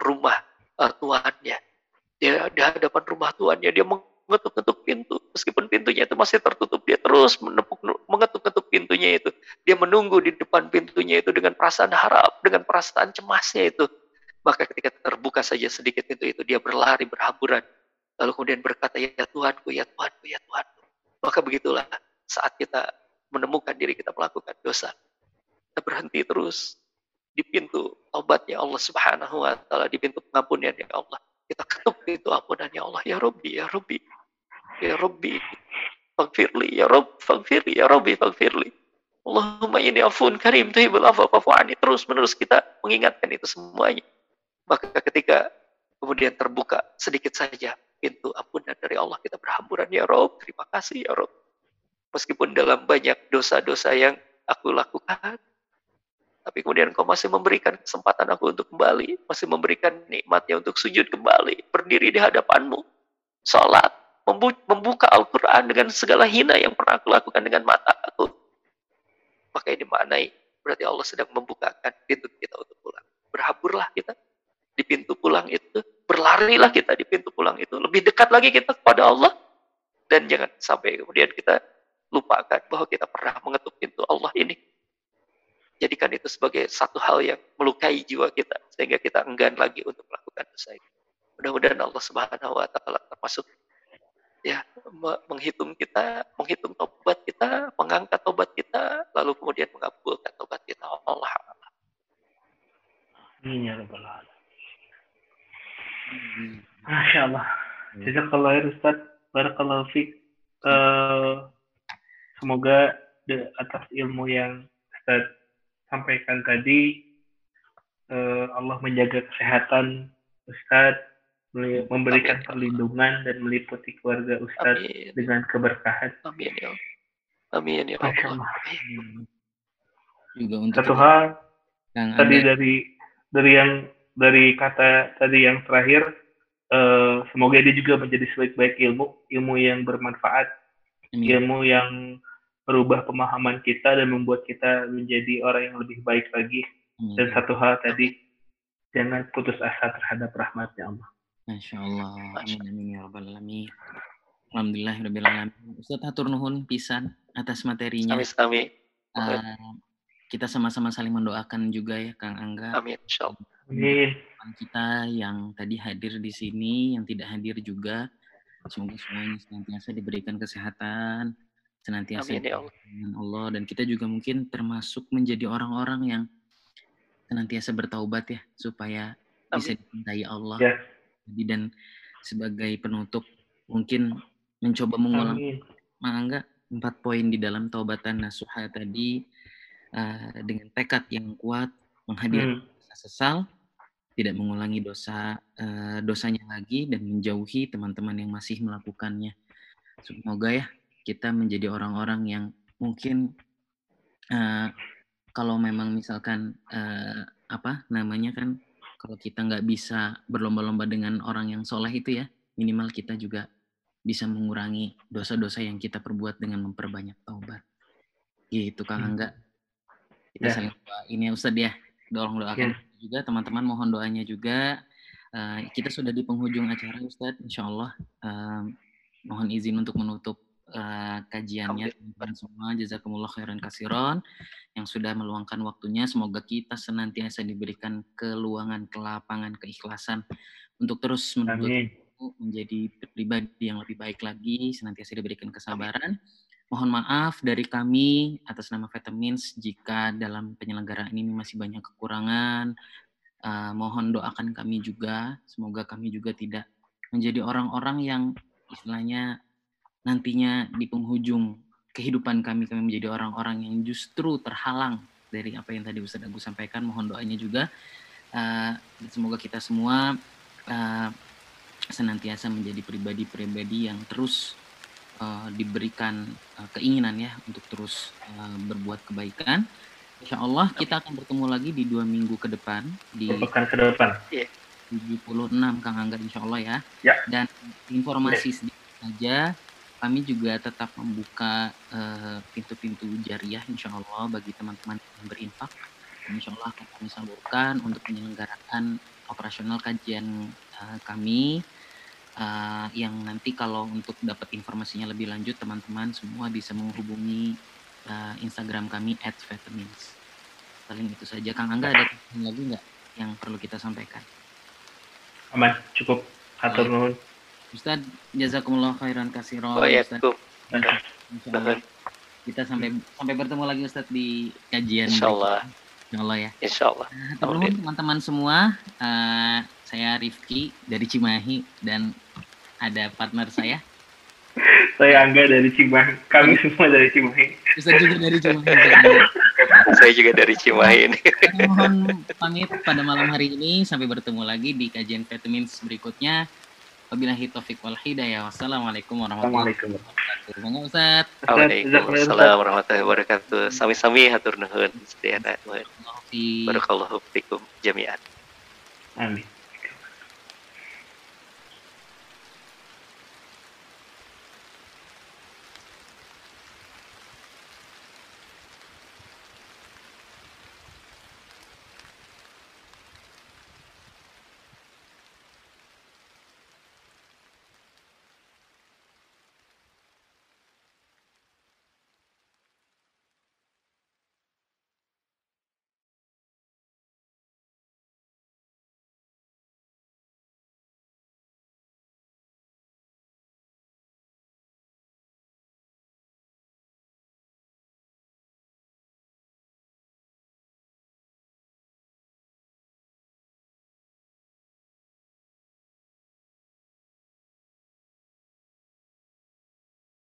rumah uh, tuannya. Dia di hadapan rumah tuannya dia mengetuk-ngetuk pintu meskipun pintunya itu masih tertutup dia terus menepuk mengetuk-ngetuk pintunya itu dia menunggu di depan pintunya itu dengan perasaan harap, dengan perasaan cemasnya itu. Maka ketika terbuka saja sedikit pintu itu, dia berlari, berhamburan. Lalu kemudian berkata, ya Tuhanku, ya Tuhanku, ya Tuhanku. Maka begitulah saat kita menemukan diri kita melakukan dosa. Kita berhenti terus di pintu taubatnya Allah Subhanahu wa taala, di pintu pengampunan ya Allah. Kita ketuk pintu ampunan ya Allah, ya Robbi, ya Robbi. Ya Robbi, Fagfirli, ya Rob, Fagfirli, ya Robbi, Fagfirli. Allahumma ini afun karim tuhibul afa fafu'ani. Terus menerus kita mengingatkan itu semuanya. Maka ketika kemudian terbuka sedikit saja pintu ampunan dari Allah, kita berhamburan, Ya Rob, terima kasih Ya Rob. Meskipun dalam banyak dosa-dosa yang aku lakukan, tapi kemudian kau masih memberikan kesempatan aku untuk kembali, masih memberikan nikmatnya untuk sujud kembali, berdiri di hadapanmu, sholat, membuka Al-Quran dengan segala hina yang pernah aku lakukan dengan mata aku. Maka ini berarti Allah sedang membukakan pintu kita untuk pulang. Berhaburlah kita di pintu pulang itu, berlarilah kita di pintu pulang itu, lebih dekat lagi kita kepada Allah, dan jangan sampai kemudian kita lupakan bahwa kita pernah mengetuk pintu Allah ini. Jadikan itu sebagai satu hal yang melukai jiwa kita sehingga kita enggan lagi untuk melakukan dosa ini. Mudah-mudahan Allah Subhanahu wa taala termasuk ya menghitung kita, menghitung tobat kita, mengangkat tobat kita, lalu kemudian mengabulkan tobat kita. Allah Amin ya rabbal alamin. Masya Allah. Jazakallah ya Ustaz. Barakallahu fiqh. Uh, Semoga di atas ilmu yang Ustaz sampaikan tadi, uh, Allah menjaga kesehatan Ustaz, memberikan Amin. perlindungan dan meliputi keluarga Ustaz Amin. dengan keberkahan. Amin ya Amin ya Allah. Juga untuk Satu hal yang tadi anda... dari dari yang dari kata tadi yang terakhir, uh, semoga dia juga menjadi sebaik-baik ilmu, ilmu yang bermanfaat, Amin. ilmu yang merubah pemahaman kita dan membuat kita menjadi orang yang lebih baik lagi. Hmm. Dan satu hal tadi, jangan putus asa terhadap rahmatnya Allah. Masya Allah. Amin, amin, ya Rabbal Alamin. Alhamdulillah, Rabbil Alamin. Ustaz Hatur Nuhun pisan atas materinya. Amin, amin. Uh, kita sama-sama saling mendoakan juga ya, Kang Angga. Amin, insya Allah. Amin. Kita yang tadi hadir di sini, yang tidak hadir juga, semoga semuanya senantiasa diberikan kesehatan, senantiasa Amin, ya Allah. dengan Allah dan kita juga mungkin termasuk menjadi orang-orang yang senantiasa bertaubat ya supaya Amin. bisa dicintai Allah. Ya. Jadi dan sebagai penutup mungkin mencoba mengulang mangga empat poin di dalam taubatan nasuha tadi uh, dengan tekad yang kuat menghadirkan hmm. sesal tidak mengulangi dosa uh, dosanya lagi dan menjauhi teman-teman yang masih melakukannya. Semoga ya kita menjadi orang-orang yang mungkin uh, kalau memang misalkan uh, apa namanya kan kalau kita nggak bisa berlomba-lomba dengan orang yang soleh itu ya minimal kita juga bisa mengurangi dosa-dosa yang kita perbuat dengan memperbanyak taubat gitu kang hmm. Angga kita ya. saling ini ya Ustadz ya dorong doakan ya. juga teman-teman mohon doanya juga uh, kita sudah di penghujung acara Ustadz Insya Allah uh, mohon izin untuk menutup uh, kajiannya teman-teman semua jazakumullah khairan kasiron yang sudah meluangkan waktunya semoga kita senantiasa diberikan keluangan kelapangan keikhlasan untuk terus menuntut menjadi pribadi yang lebih baik lagi senantiasa diberikan kesabaran. Mohon maaf dari kami atas nama Vitamins jika dalam penyelenggaraan ini masih banyak kekurangan. Uh, mohon doakan kami juga, semoga kami juga tidak menjadi orang-orang yang istilahnya nantinya di penghujung kehidupan kami kami menjadi orang-orang yang justru terhalang dari apa yang tadi Ustaz Agus sampaikan mohon doanya juga uh, semoga kita semua uh, senantiasa menjadi pribadi-pribadi yang terus uh, diberikan uh, keinginan ya untuk terus uh, berbuat kebaikan Insya Allah kita akan bertemu lagi di dua minggu ke depan di pekan ke depan. 76 Kang Angga Insya Allah ya. ya. Dan informasi sedikit saja kami juga tetap membuka uh, pintu-pintu jariah insya Allah bagi teman-teman yang berinfak. Insya Allah akan kami salurkan untuk penyelenggaraan operasional kajian uh, kami uh, yang nanti kalau untuk dapat informasinya lebih lanjut teman-teman semua bisa menghubungi uh, Instagram kami @vitamins. Paling itu saja. Kang Angga ada lagi nggak yang perlu kita sampaikan? Aman, cukup. Hatur nuhun. Ustadz, jazakumullah khairan kasiro. Oh ya, Allah. Kita sampai sampai bertemu lagi Ustadz di kajian. Insya Allah. berikutnya. Insya Allah ya. Insya Allah. Nah, teman-teman teman-teman semua, eh, saya Rifki dari Cimahi dan ada partner saya, Saya Angga dari Cimahi. Kami semua dari Cimahi. Ustadz juga dari Cimahi. Saya juga dari Cimahi ini. Mohon pamit pada malam hari ini sampai bertemu lagi di kajian vitamins berikutnya. Wabillahi taufiq wal hidayah. Wassalamualaikum warahmatullahi wabarakatuh. Bang. Waalaikumsalam warahmatullahi wabarakatuh. Sami-sami hatur nuhun sedaya. Wabarakatuh. Barakallahu fikum jami'an. Amin.